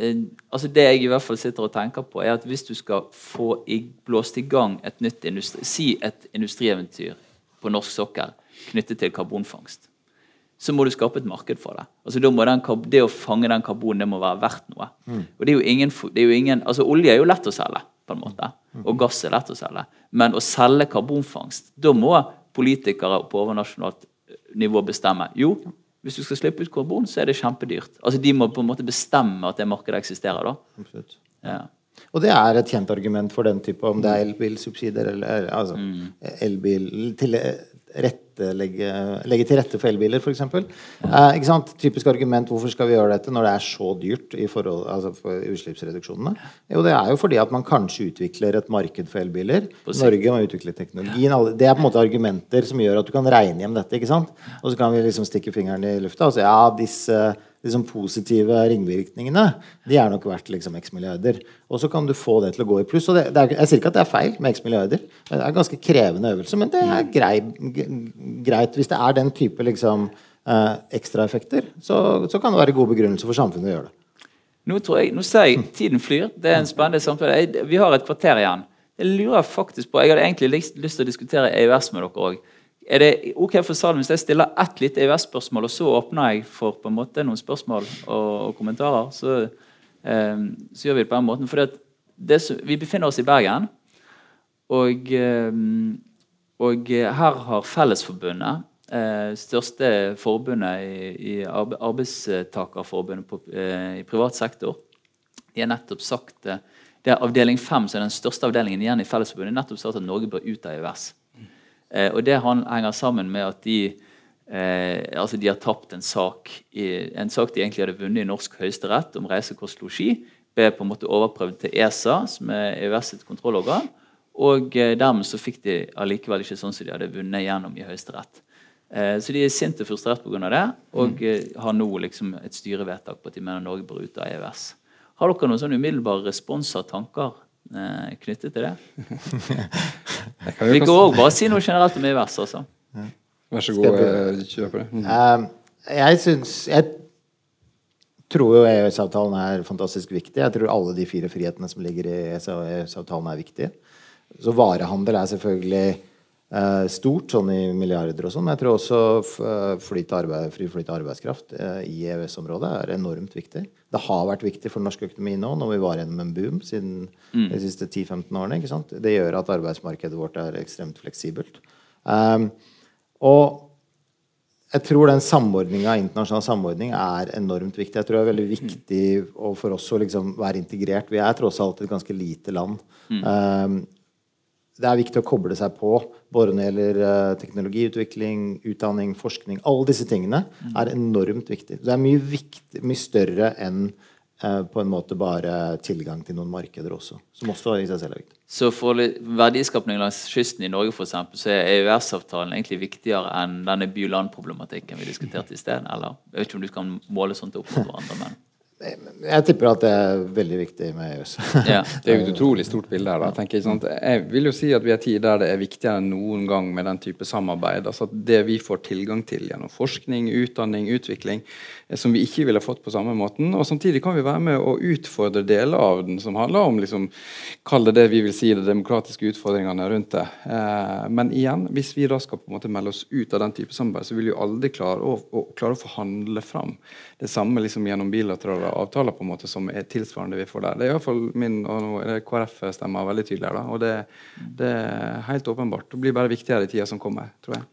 Eh, altså Det jeg i hvert fall sitter og tenker på, er at hvis du skal få i, blåst i gang et nytt industri, si et industrieventyr på norsk sokkel knyttet til karbonfangst, så må du skape et marked for det. Altså den, Det å fange den karbonen det må være verdt noe. Mm. Og det er jo ingen, det er jo ingen, altså Olje er jo lett å selge, på en måte, mm. og gass er lett å selge. Men å selge karbonfangst, da må politikere på overnasjonalt nivå bestemme. Jo, hvis du skal slippe ut karbon, så er det kjempedyrt. Altså De må på en måte bestemme at det markedet eksisterer. da. Ja. Og det er et kjent argument for den type, om det er elbilsubsidier eller altså, mm. elbil til, rette, legge, legge, til rette for elbiler, f.eks. Eh. Typisk argument hvorfor skal vi gjøre dette når det er så dyrt i forhold, altså for utslippsreduksjonene? Jo, det er jo fordi at man kanskje utvikler et marked for elbiler. Norge må utvikle teknologien. Det er på en måte argumenter som gjør at du kan regne hjem dette. ikke sant? Og så kan vi liksom stikke fingeren i lufta og si ja, disse liksom positive ringvirkningene de er nok verdt liksom x milliarder. Og så kan du få det til å gå i pluss. og det, det er, Jeg sier ikke at det er feil med x milliarder. Det er en ganske krevende øvelse, men det er grei, greit. Hvis det er den type liksom, eh, ekstraeffekter, så, så kan det være god begrunnelse for samfunnet å gjøre det. Nå, tror jeg, nå ser jeg tiden flyr. Det er en spennende samtale. Vi har et kvarter igjen. Jeg lurer faktisk på, jeg hadde egentlig lyst til å diskutere EØS med dere òg. Er det ok for salen hvis jeg stiller ett lite EØS-spørsmål, og så åpner jeg for på en måte noen spørsmål og, og kommentarer? Så, eh, så, gjør vi det på den måten. For vi befinner oss i Bergen, og, eh, og her har Fellesforbundet, eh, største forbundet i, i arbeidstakerforbundet på, eh, i privat sektor, de har nettopp sagt det er avdeling 5, som er den største avdelingen igjen i Fellesforbundet, nettopp sagt at Norge bør ut av EØS. Eh, og det henger sammen med at de, eh, altså de har tapt en sak, i, en sak de egentlig hadde vunnet i norsk høyesterett om reise, kost, losji. Ble på en måte overprøvd til ESA, som er EØS sitt kontrollorgan. Og eh, dermed så fikk de allikevel ikke sånn som de hadde vunnet gjennom i Høyesterett. Eh, så de er sinte og frustrert pga. det, og mm. Eh, har nå liksom et styrevedtak på at de mener Norge bør ut av EØS. Har dere noen sånn umiddelbare responser, tanker eh, knyttet til det? Vi kan òg bare si noe generelt om EØS. Altså. Ja. Vær så god, eh, kjør på det. Mm. Uh, jeg syns Jeg tror jo EØS-avtalen er fantastisk viktig. Jeg tror alle de fire frihetene som ligger i EØS-avtalen, er viktige. Så varehandel er selvfølgelig uh, stort, sånn i milliarder og sånn. Men jeg tror også eh, flyt arbeid, fri flyt av arbeidskraft uh, i EØS-området er enormt viktig. Det har vært viktig for norsk økonomi nå, når vi var gjennom en boom siden mm. de siste 10-15 årene. Det gjør at arbeidsmarkedet vårt er ekstremt fleksibelt. Um, og jeg tror den samordninga, internasjonal samordning er enormt viktig. Jeg tror det er veldig viktig for oss å liksom være integrert. Vi er tross alt et ganske lite land. Mm. Um, det er viktig å koble seg på både når det gjelder uh, teknologiutvikling, utdanning, forskning. Alle disse tingene er enormt viktig. Det er mye, viktig, mye større enn uh, på en måte bare tilgang til noen markeder også, som også i seg selv er viktig. Så for verdiskapning langs kysten i Norge for eksempel, så er EØS-avtalen egentlig viktigere enn denne by-land-problematikken vi diskuterte i sted? Eller? Jeg vet ikke om du kan måle sånt opp mot hverandre, men jeg tipper at det er veldig viktig med EØS. Ja. Det er jo et utrolig stort bilde her. Da, tenker Jeg sant? Jeg vil jo si at vi er tid der det er viktigere enn noen gang med den type samarbeid. altså at Det vi får tilgang til gjennom forskning, utdanning, utvikling, som vi ikke ville fått på samme måten. Og Samtidig kan vi være med å utfordre deler av den som handler om liksom, Kall det det vi vil si de demokratiske utfordringene rundt det. Eh, men igjen, hvis vi da skal på en måte melde oss ut av den type samarbeid, så vil vi aldri klare å, å, klare å forhandle fram det samme liksom gjennom bilaterale avtaler på en måte som er tilsvarende vi får der. Det er iallfall min og er KrF-stemmer veldig tydelig her. og det, det, er helt åpenbart. Det blir bare viktigere i tida som kommer, tror jeg.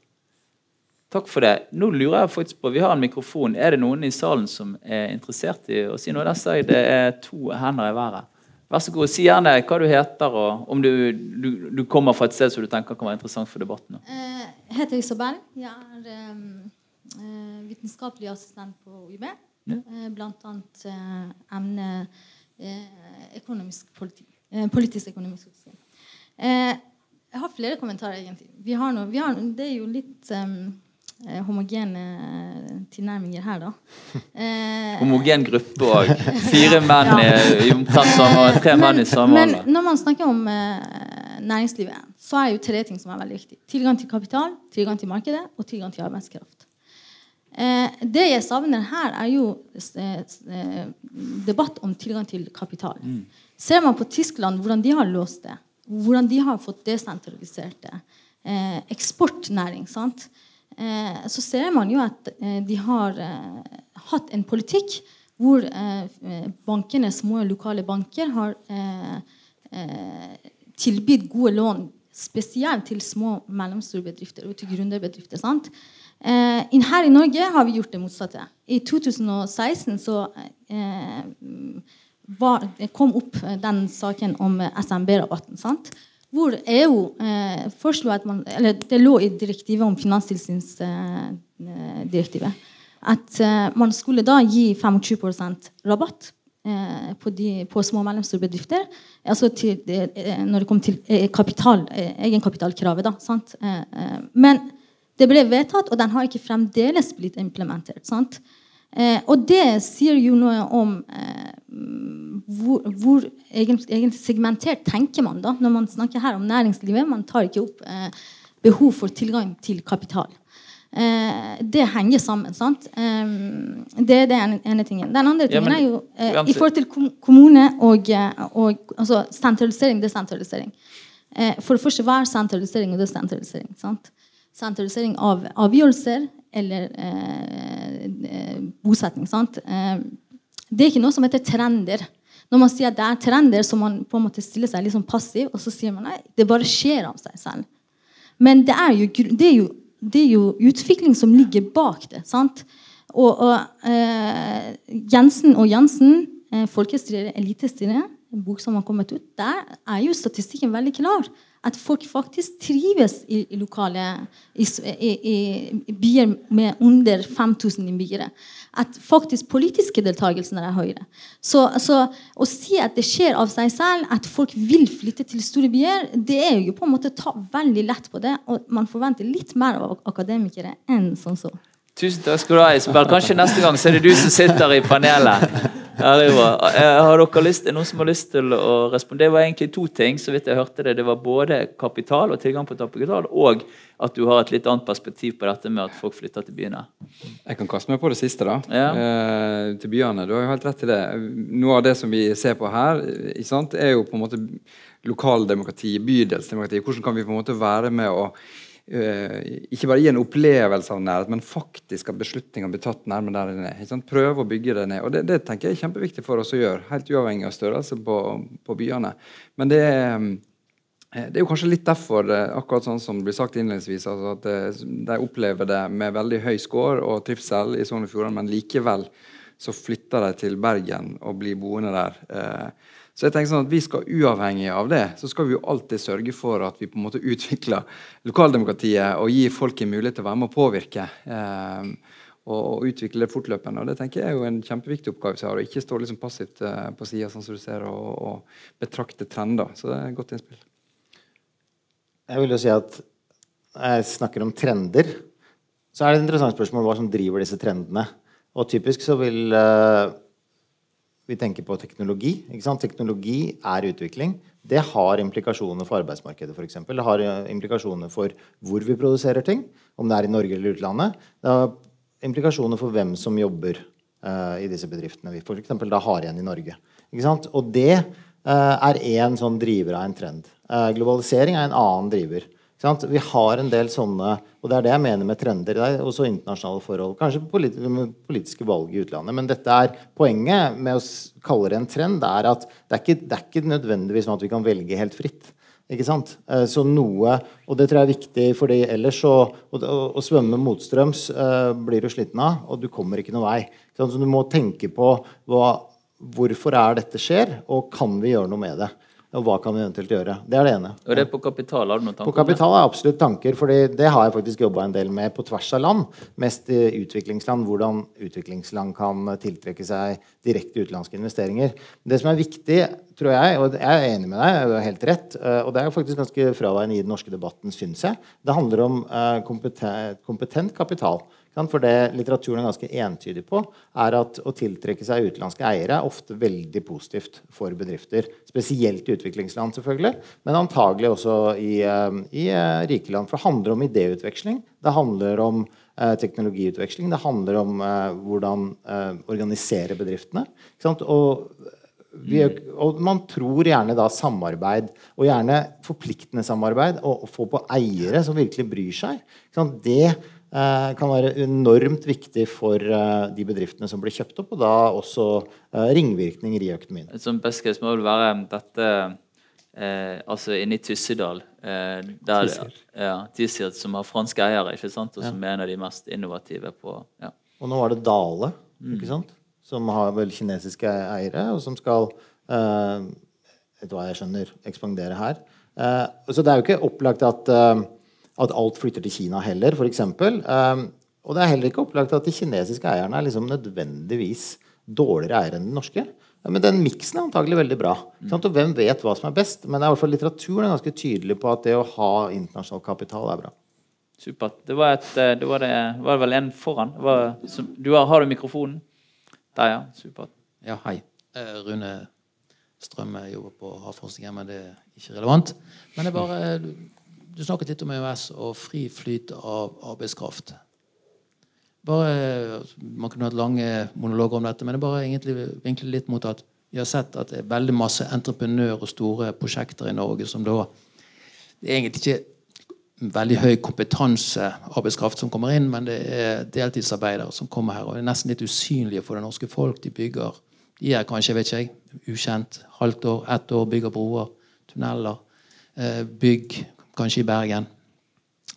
Takk for det. Nå lurer jeg faktisk på, Vi har en mikrofon. Er det noen i salen som er interessert i å si noe? Der ser jeg det er to hender i været. Vær så god, Si gjerne hva du heter, og om du, du, du kommer fra et sted som du tenker kan være interessant for debatten. Eh, jeg heter Isabel. Jeg er um, vitenskapelig assistent på UiB. Ja. Blant annet emne eh, økonomisk politi, politisk økonomisk sosial. jeg har flere kommentarer, egentlig. Vi har noe, vi har, det er jo litt um, homogene tilnærminger her, da. Eh, Homogen gruppe òg. Fire menn ja. i omtrent samme og tre menn i samme Men når man snakker om eh, næringslivet, så er jo tre ting som er veldig viktig. Tilgang til kapital, tilgang til markedet og tilgang til arbeidskraft. Eh, det jeg savner her, er jo eh, eh, debatt om tilgang til kapital. Mm. Ser man på Tyskland, hvordan de har låst det, hvordan de har fått desentralisert det, eh, eksportnæring, sant? Eh, så ser man jo at eh, de har hatt en politikk hvor bankene, små lokale banker har tilbudt gode lån spesielt til små og mellomstore bedrifter og til gründerbedrifter. sant? Eh, her i Norge har vi gjort det motsatte. I 2016 så eh, var, kom opp den saken om SMB-rabatten. Hvor EU eh, foreslo at man Eller det lå i direktivet om finanstilsynsdirektivet. at eh, man skulle da gi 25 rabatt eh, på, de, på, små og mellomstore bedrifter. Altså til, eh, når det kom til kapital, egenkapitalkravet. Da, men det ble vedtatt, og den har ikke fremdeles blitt implementert. sant? Eh, og det sier jo noe om eh, hvor, hvor egentlig, egentlig, segmentert tenker man da, når man snakker her om næringslivet. Man tar ikke opp eh, behov for tilgang til kapital. Eh, det henger sammen. sant? Eh, det er den ene tingen. Den andre tingen ja, men, er jo eh, i forhold til kommune og, og altså sentralisering desentralisering. for det første, hva er sentralisering og desentralisering? sant? sentralisering av avgjørelser eller eh, eh, bosetning. Sant? Eh, det er ikke noe som heter trender. Når man sier at det er trender, så man på en måte stiller seg litt sånn passiv, og så sier man nei, det bare skjer av seg selv. Men det er jo, det er jo, det er jo utvikling som ligger bak det. sant? Og, og eh, Jensen og Jensen, eh, folkestyret, elitestyre, en bok som har kommet ut, der er jo statistikken veldig klar at folk faktisk trives i, i lokale i, i, byer med under 5000 innbyggere. At faktisk politiske deltakelsen er høyere. Så, så, å si at det skjer av seg selv, at folk vil flytte til store byer, det er jo på en måte å ta veldig lett på det. Og man forventer litt mer av akademikere enn sånn så. Tusen takk skal du ha, Isabel. Kanskje neste gang så er det du som sitter i panelet. Ja, det er bra. har dere lyst, noen som har lyst til å respondere? Det var egentlig to ting. så vidt jeg hørte Det Det var både kapital og tilgang på kapital, og at du har et litt annet perspektiv på dette med at folk flytter til byene. Jeg kan kaste meg på det siste. da. Ja. Eh, til byene. Du har jo helt rett i det. Noe av det som vi ser på her, sant, er jo på en måte lokaldemokrati, bydelsdemokrati. Hvordan kan vi på en måte være med å ikke bare gi en opplevelse av nærhet, men faktisk at beslutninger blir tatt nærmere der den er. Prøve å bygge det ned. Og det, det, tenker jeg er kjempeviktig for oss å gjøre, helt uavhengig av størrelse på, på byene. Men det er, eh, det er jo kanskje litt derfor, eh, akkurat sånn som det blir sagt innledningsvis, altså at de opplever det med veldig høy score og trivsel i Sogn og Fjordane, men likevel så flytter de til Bergen og blir boende der. Eh, så jeg tenker sånn at vi skal Uavhengig av det så skal vi jo alltid sørge for at vi på en måte utvikler lokaldemokratiet og gir folk en mulighet til å være med å påvirke. Eh, og, og, utvikle det fortløpende. og Det tenker jeg er jo en kjempeviktig oppgave vi har. Å ikke stå liksom passivt eh, på sida sånn som du ser, og, og, betrakte trender. Så det er et godt innspill. Jeg vil jo si at jeg snakker om trender, så er det et interessant spørsmål hva som driver disse trendene. Og typisk så vil uh, vi tenker på teknologi. Teknologi er utvikling. Det har implikasjoner for arbeidsmarkedet, f.eks. Det har eh, implikasjoner for hvor vi produserer ting, om det er i Norge eller utlandet. Det har implikasjoner for hvem som jobber uh, i disse bedriftene vi f.eks. da har igjen i Norge. Og det uh, er én sånn driver av en trend. globalisering er en annen driver. Vi har en del sånne Og det er det jeg mener med trender. Det er også internasjonale forhold. Kanskje politiske valg i utlandet. Men dette er poenget med å kalle det en trend, det er at det er ikke, det er ikke nødvendigvis sånn at vi kan velge helt fritt. Ikke sant? Eh, så noe Og det tror jeg er viktig, fordi ellers så Å, å svømme motstrøms uh, blir du sliten av, og du kommer ikke noen vei. Så du må tenke på hva, hvorfor er dette skjer, og kan vi gjøre noe med det. Og hva kan vi eventuelt gjøre? Det er det ene. Og det er på kapital? Har du noen tanker På kapital jeg absolutt tanker. For det har jeg faktisk jobba en del med på tvers av land. Mest i utviklingsland. Hvordan utviklingsland kan tiltrekke seg direkte utenlandske investeringer. Det som er viktig, tror jeg, og jeg er enig med deg, er har helt rett, eh, og det er faktisk ganske fraværende i den norske debatten, syns jeg, det handler om eh, kompetent, kompetent kapital. For det litteraturen er ganske entydig på, er at å tiltrekke seg utenlandske eiere er ofte veldig positivt for bedrifter. Spesielt i utviklingsland, selvfølgelig, men antagelig også i, eh, i eh, rike land. For det handler om idéutveksling. Det handler om eh, teknologiutveksling. Det handler om hvordan eh, organisere bedriftene. Og, vi, og, man tror gjerne da samarbeid, og gjerne forpliktende samarbeid, og, og få på eiere som virkelig bryr seg. Det kan være enormt viktig for eh, de bedriftene som blir kjøpt opp, og da også eh, ringvirkninger i økonomien. Som sånt må vel være dette eh, altså inne i Tyssedal eh, der, ja, Tysir, som har franske eiere, ikke sant? og som ja. er en av de mest innovative på ja. Og nå var det Dale, ikke sant? som har vel kinesiske eiere, og som skal eh, etter hva jeg skjønner, ekspandere her. så det er jo ikke opplagt at at alt flytter til Kina heller, f.eks. Um, og det er heller ikke opplagt at de kinesiske eierne er liksom nødvendigvis dårligere eiere enn de norske. Men den miksen er antagelig veldig bra. Og hvem vet hva som er best? Men det er i hvert fall litteraturen er ganske tydelig på at det å ha internasjonal kapital er bra. Supert. Det var, et, eh, det var, det, var det vel en foran. Var, du har, har, du mikrofonen? Der, ja. Supert. Ja, hei. Eh, Rune Strømme jobber på Havforskningshjemmet. men det er ikke relevant. Men det er bare du snakket litt om EØS og fri flyt av arbeidskraft. Bare, man kunne hatt lange monologer om dette, men det bare egentlig vinkler litt mot at vi har sett at det er veldig masse entreprenør- og store prosjekter i Norge som da Det er egentlig ikke veldig høy kompetansearbeidskraft som kommer inn, men det er deltidsarbeidere som kommer her og er nesten litt usynlige for det norske folk. De bygger De er kanskje, vet ikke jeg, ukjent. Halvt år, ett år, bygger broer, tunneler, eh, bygg, kanskje i Bergen.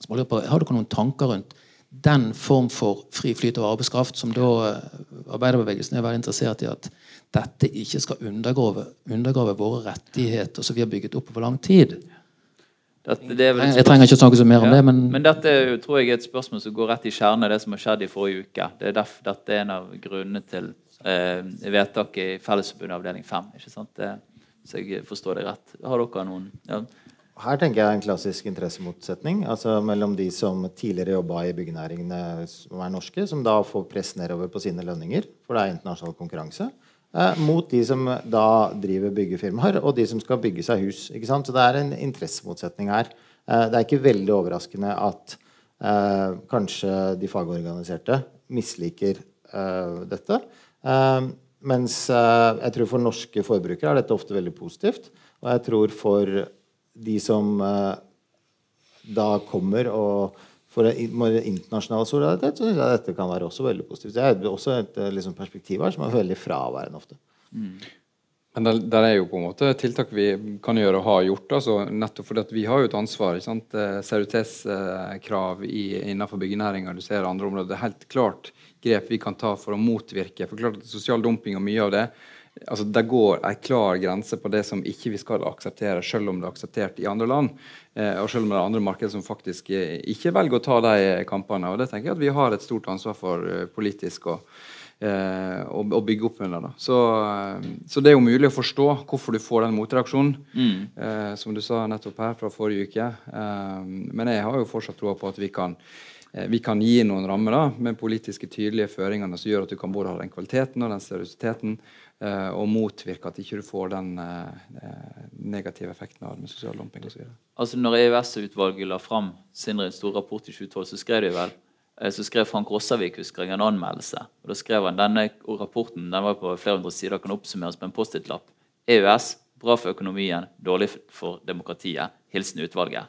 På, har dere noen tanker rundt den form for fri flyt av arbeidskraft, som da eh, arbeiderbevegelsen er veldig interessert i at dette ikke skal undergrave, undergrave våre rettigheter som vi har bygget opp over lang tid? Dette, jeg trenger ikke å snakke så mer om det. Men, men dette tror jeg er et spørsmål som går rett i kjernen av det som har skjedd i forrige uke. Det er derfor dette er en av grunnene til eh, vedtaket i Fellesforbundet avdeling 5. Ikke sant? Det, hvis jeg forstår det rett. Har dere noen ja? Her tenker jeg en klassisk interessemotsetning altså mellom de som tidligere jobba i byggenæringene som er norske, som da får press nedover på sine lønninger, for det er internasjonal konkurranse, eh, mot de som da driver byggefirmaer, og de som skal bygge seg hus. Ikke sant? Så det er en interessemotsetning her. Eh, det er ikke veldig overraskende at eh, kanskje de fagorganiserte misliker eh, dette. Eh, mens eh, jeg tror for norske forbrukere er dette ofte veldig positivt. Og jeg tror for de som uh, da kommer og for internasjonal solidaritet, så syns jeg dette kan være også veldig positivt. Det er også et eh, liksom, perspektiv her som er veldig fraværende ofte. Mm. Men der, der, er jo på en måte tiltak vi kan gjøre og har gjort. Altså, nettopp fordi vi har jo et ansvar. ikke? Eh, innenfor byggenæringa. Du ser andre områder. Det er helt klart grep vi kan ta for å motvirke. For klart Sosial dumping og mye av det altså Det går en klar grense på det som ikke vi skal akseptere, selv om det er akseptert i andre land. Eh, og selv om det er andre markeder som faktisk ikke velger å ta de kampene. og Det tenker jeg at vi har et stort ansvar for politisk. å eh, og, bygge opp under. Så, eh, så, det er jo mulig å forstå hvorfor du får den motreaksjonen, mm. eh, som du sa nettopp her fra forrige uke. Eh, men jeg har jo fortsatt troa på at vi kan, eh, vi kan gi noen rammer da, med politiske tydelige føringer som gjør at du kan både ha den kvaliteten og den seriøsiteten, eh, og motvirke at ikke du får den negative effekten av den sosiale sosial dumping osv. Altså, når EØS-utvalget la fram sin store rapport i 2012, så skrev de vel Eh, så skrev Frank Rossavik husker jeg, en anmeldelse. og Da skrev han denne rapporten den var på flere hundre sider, kan oppsummeres med en Post-It-lapp. EØS bra for økonomien, dårlig for demokratiet. Hilsen utvalget.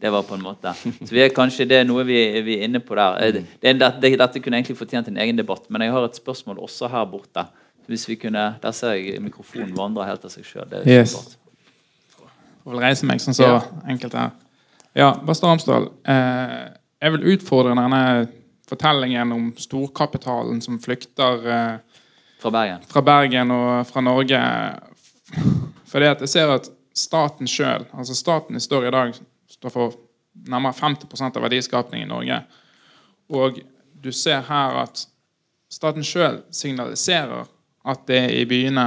Det var på en måte. Så vi er kanskje det er noe vi, vi er inne på der. Eh, det, det, dette kunne egentlig fortjent en egen debatt, men jeg har et spørsmål også her borte. Hvis vi kunne, Der ser jeg mikrofonen vandre helt av seg sjøl. Yes. Får vel reise meg sånn så ja. enkelt her. Ja, Bastard Ramsdal. Eh, jeg vil utfordre denne fortellingen om storkapitalen som flykter eh, fra, Bergen. fra Bergen og fra Norge. Fordi at jeg ser at staten sjøl, altså staten i står i dag, står for nærmere 50% av verdiskapningen i Norge. Og du ser her at staten sjøl signaliserer at det er i byene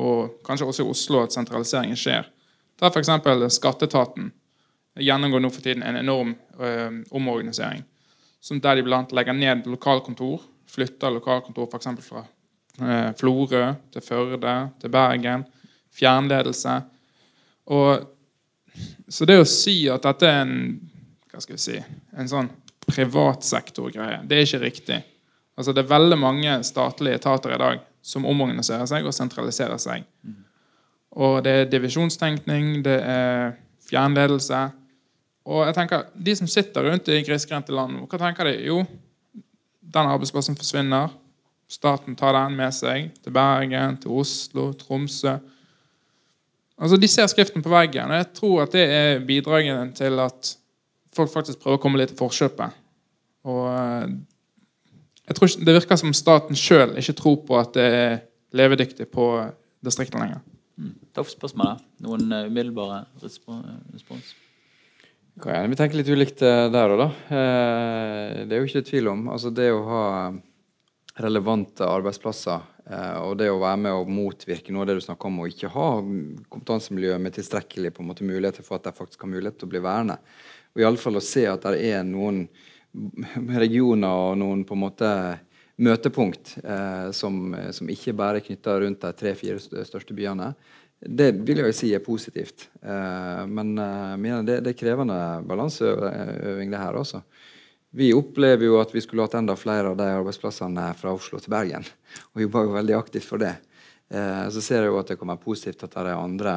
og kanskje også i Oslo at sentraliseringen skjer. Ta f.eks. skatteetaten gjennomgår nå for tiden en enorm uh, omorganisering. Som der de blant legger ned lokalkontor. Flytter lokalkontor f.eks. fra uh, Florø til Førde til Bergen. Fjernledelse. Og, så det å si at dette er en hva skal vi si, en sånn privatsektorgreie, det er ikke riktig. Altså Det er veldig mange statlige etater i dag som omorganiserer seg og sentraliserer seg. Og det er divisjonstenkning, det er fjernledelse. Og jeg tenker, De som sitter rundt i grisgrendte land, hva tenker de? Jo, den arbeidsplassen forsvinner. Staten tar den med seg til Bergen, til Oslo, Tromsø. Altså, De ser skriften på veggen, og jeg tror at det er bidraget til at folk faktisk prøver å komme litt i forkjøpet. Og eh, jeg tror ikke, Det virker som staten sjøl ikke tror på at det er levedyktig på distriktene lenger. Mm. Takk for spørsmålet. Noen uh, umiddelbare respons? Kan gjerne vi tenker litt ulikt eh, der òg, da. Eh, det er jo ikke tvil om. Altså det å ha relevante arbeidsplasser eh, og det å være med å motvirke noe av det du snakker om, å ikke ha kompetansemiljø med tilstrekkelig på en måte, muligheter for at de faktisk har mulighet til å bli værende. Og iallfall å se at det er noen regioner og noen på en måte møtepunkt eh, som, som, ikke bare er knytta rundt de tre-fire største byene. Det vil jeg si er positivt. Eh, men uh, det, det, er krevende balanseøving, det her også. Vi opplever jo at vi skulle hatt enda flere av de arbeidsplassene fra Oslo til Bergen. Og jobber jo veldig aktivt for det. Eh, så ser jeg jo at det kommer positivt at det er andre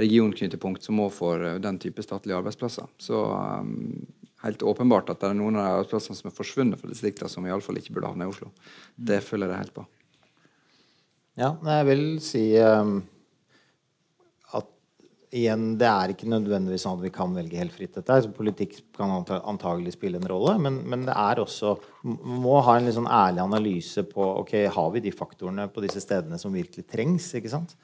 regionknutepunkt som òg får den type statlige arbeidsplasser. Så um, helt åpenbart at det er noen av de arbeidsplassene som er forsvunnet fra distriktene, som iallfall ikke burde havne i Oslo. Det følger jeg helt på. Ja, jeg vil si um igjen, det er ikke nødvendigvis sånn at vi kan velge helt fritt dette. Så politikk kan antagelig spille en rolle, men, men det er også må ha en litt sånn ærlig analyse på ok, har vi de faktorene på disse stedene som virkelig trengs. ikke sant?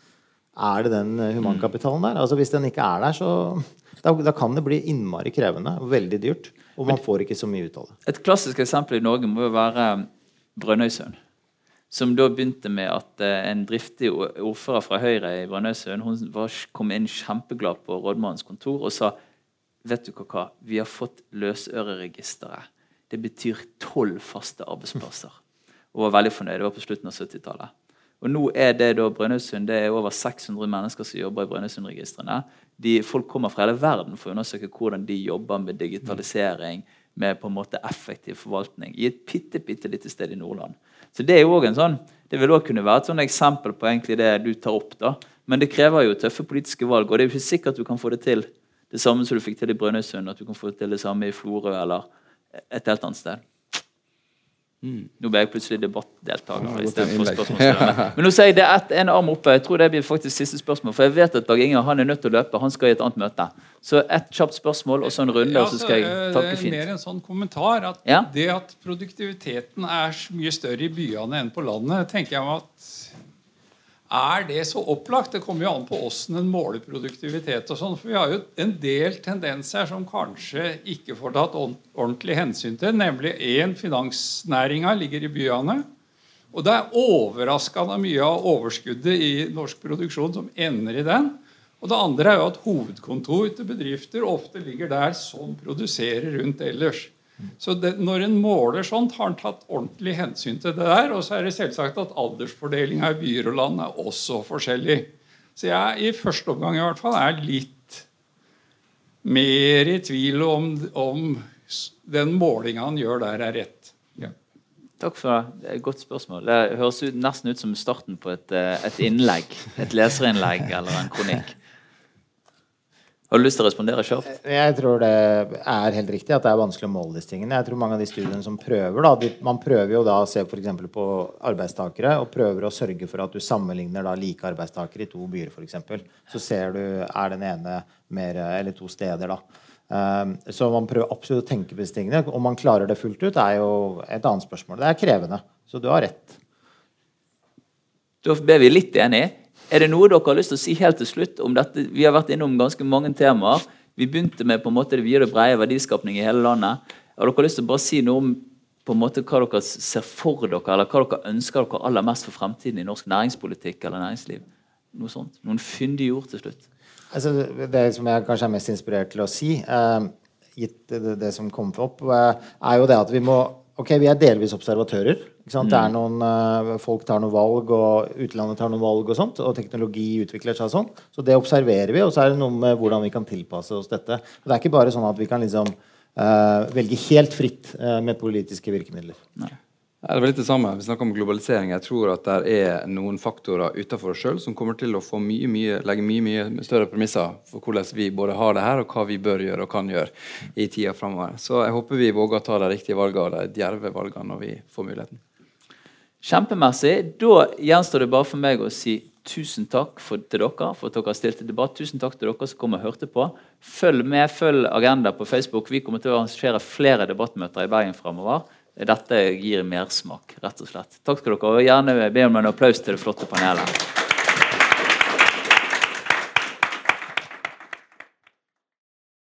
Er det den eh, humankapitalen der? Altså Hvis den ikke er der, så da, da kan det bli innmari krevende og veldig dyrt. Og man får ikke så mye ut av det. Et klassisk eksempel i Norge må jo være Brønnøysund. Som da begynte med at eh, en driftig ordfører fra Høyre i Brønnøysund kom inn kjempeglad på rådmannens kontor og sa vet du hva, vi har fått løsøreregisteret. Det betyr tolv faste arbeidsplasser. Og var veldig fornøyd. Det var på slutten av 70-tallet. Og nå er det da Brønnøysund, det er over 600 mennesker som jobber i Brønnøysundregistrene. Folk kommer fra hele verden for å undersøke hvordan de jobber med digitalisering, med på en måte effektiv forvaltning, i et bitte, bitte lite sted i Nordland. Så Det er jo også en sånn, det vil også kunne være et sånn eksempel på egentlig det du tar opp. da. Men det krever jo tøffe politiske valg, og det er jo ikke sikkert at du kan få det til det samme som du fikk til i Brønnøysund, at du kan få det til det samme i Florø eller et helt annet sted. Nå ble jeg plutselig debattdeltaker. Ja, i stedet for godt. Men nå sier jeg det er en arm oppe. Jeg tror det blir faktisk siste spørsmål. For jeg vet at Dag Inge han er nødt til å løpe. Han skal i et annet møte. Så ett kjapt spørsmål og så en runde, og så skal jeg takke fint. det er. Mer en sånn kommentar. At Ja. Det at produktiviteten er så mye større i byene enn på landet, tenker jeg at er det så opplagt? Det kommer jo an på åssen en måler produktivitet. og sånn, for Vi har jo en del tendenser som kanskje ikke får tatt ordentlig hensyn til. Nemlig én finansnæringa ligger i byene. Og det er overraskende mye av overskuddet i norsk produksjon som ender i den. Og det andre er jo at hovedkontor til bedrifter ofte ligger der som produserer rundt ellers. Så det, når en måler sånt, har en tatt ordentlig hensyn til det der. Og så er det selvsagt at aldersfordelinga i byer og land er også forskjellig. Så jeg i første omgang i hvert fall er litt mer i tvil om, om den målinga han gjør der, er rett. Takk for det. et godt spørsmål. Det høres ut, nesten ut som starten på et, eh, et innlegg. Et leserinnlegg eller en kronikk. Har du lyst til å respondere kjapt? Jeg tror det er helt riktig at det er vanskelig å måle disse tingene. Jeg tror mange av de studiene som prøver da, de, Man prøver jo da å se eksempel på arbeidstakere og prøver å sørge for at du sammenligner da like arbeidstakere i to byer f.eks. Så ser du er den ene mer Eller to steder, da. Um, så man prøver absolutt å tenke på disse tingene. Om man klarer det fullt ut, er jo et annet spørsmål. Det er krevende. Så du har rett. Da ble vi litt enige. Er det noe dere har lyst til å si helt til slutt om dette? Vi har vært innom ganske mange temaer. Vi begynte med på en måte det vide og brede verdiskapning i hele landet. Har dere lyst til å bare si noe om på en måte hva dere ser for dere, eller hva dere ønsker dere aller mest for fremtiden i norsk næringspolitikk eller næringsliv? Noe sånt. Noen fyndige ord til slutt. Altså, det som jeg kanskje er mest inspirert til å si, eh, gitt det, det, det som kom opp, eh, er jo det at vi må Ok, vi er delvis observatører. Ikke sant? Det er noen, eh, folk tar noen valg, og utlandet tar noen valg, og sånt, og teknologi utvikler seg sånn. Så det observerer vi, og så er det noe med hvordan vi kan tilpasse oss dette. Og det er ikke bare sånn at vi kan liksom uh, velge helt fritt uh, med politiske virkemidler. Nei. det var litt det samme. Vi snakker om globalisering. Jeg tror at det er noen faktorer utenfor oss sjøl som kommer til å få mye, mye, legge mye mye større premisser for hvordan vi både har det her, og hva vi bør gjøre og kan gjøre i tida framover. Så jeg håper vi våger å ta de riktige valgene og de djerve valgene når vi får muligheten. Kjempemessig. Da gjenstår det bare for meg å si tusen takk for, til dere for at dere har stilt til debatt. Tusen takk til dere som kom og hørte på. Følg med, følg Agenda på Facebook. Vi kommer til å arrangere flere debattmøter i Bergen fremover. Dette gir mersmak, rett og slett. Takk skal dere ha. Gjerne be om en applaus til det flotte panelet.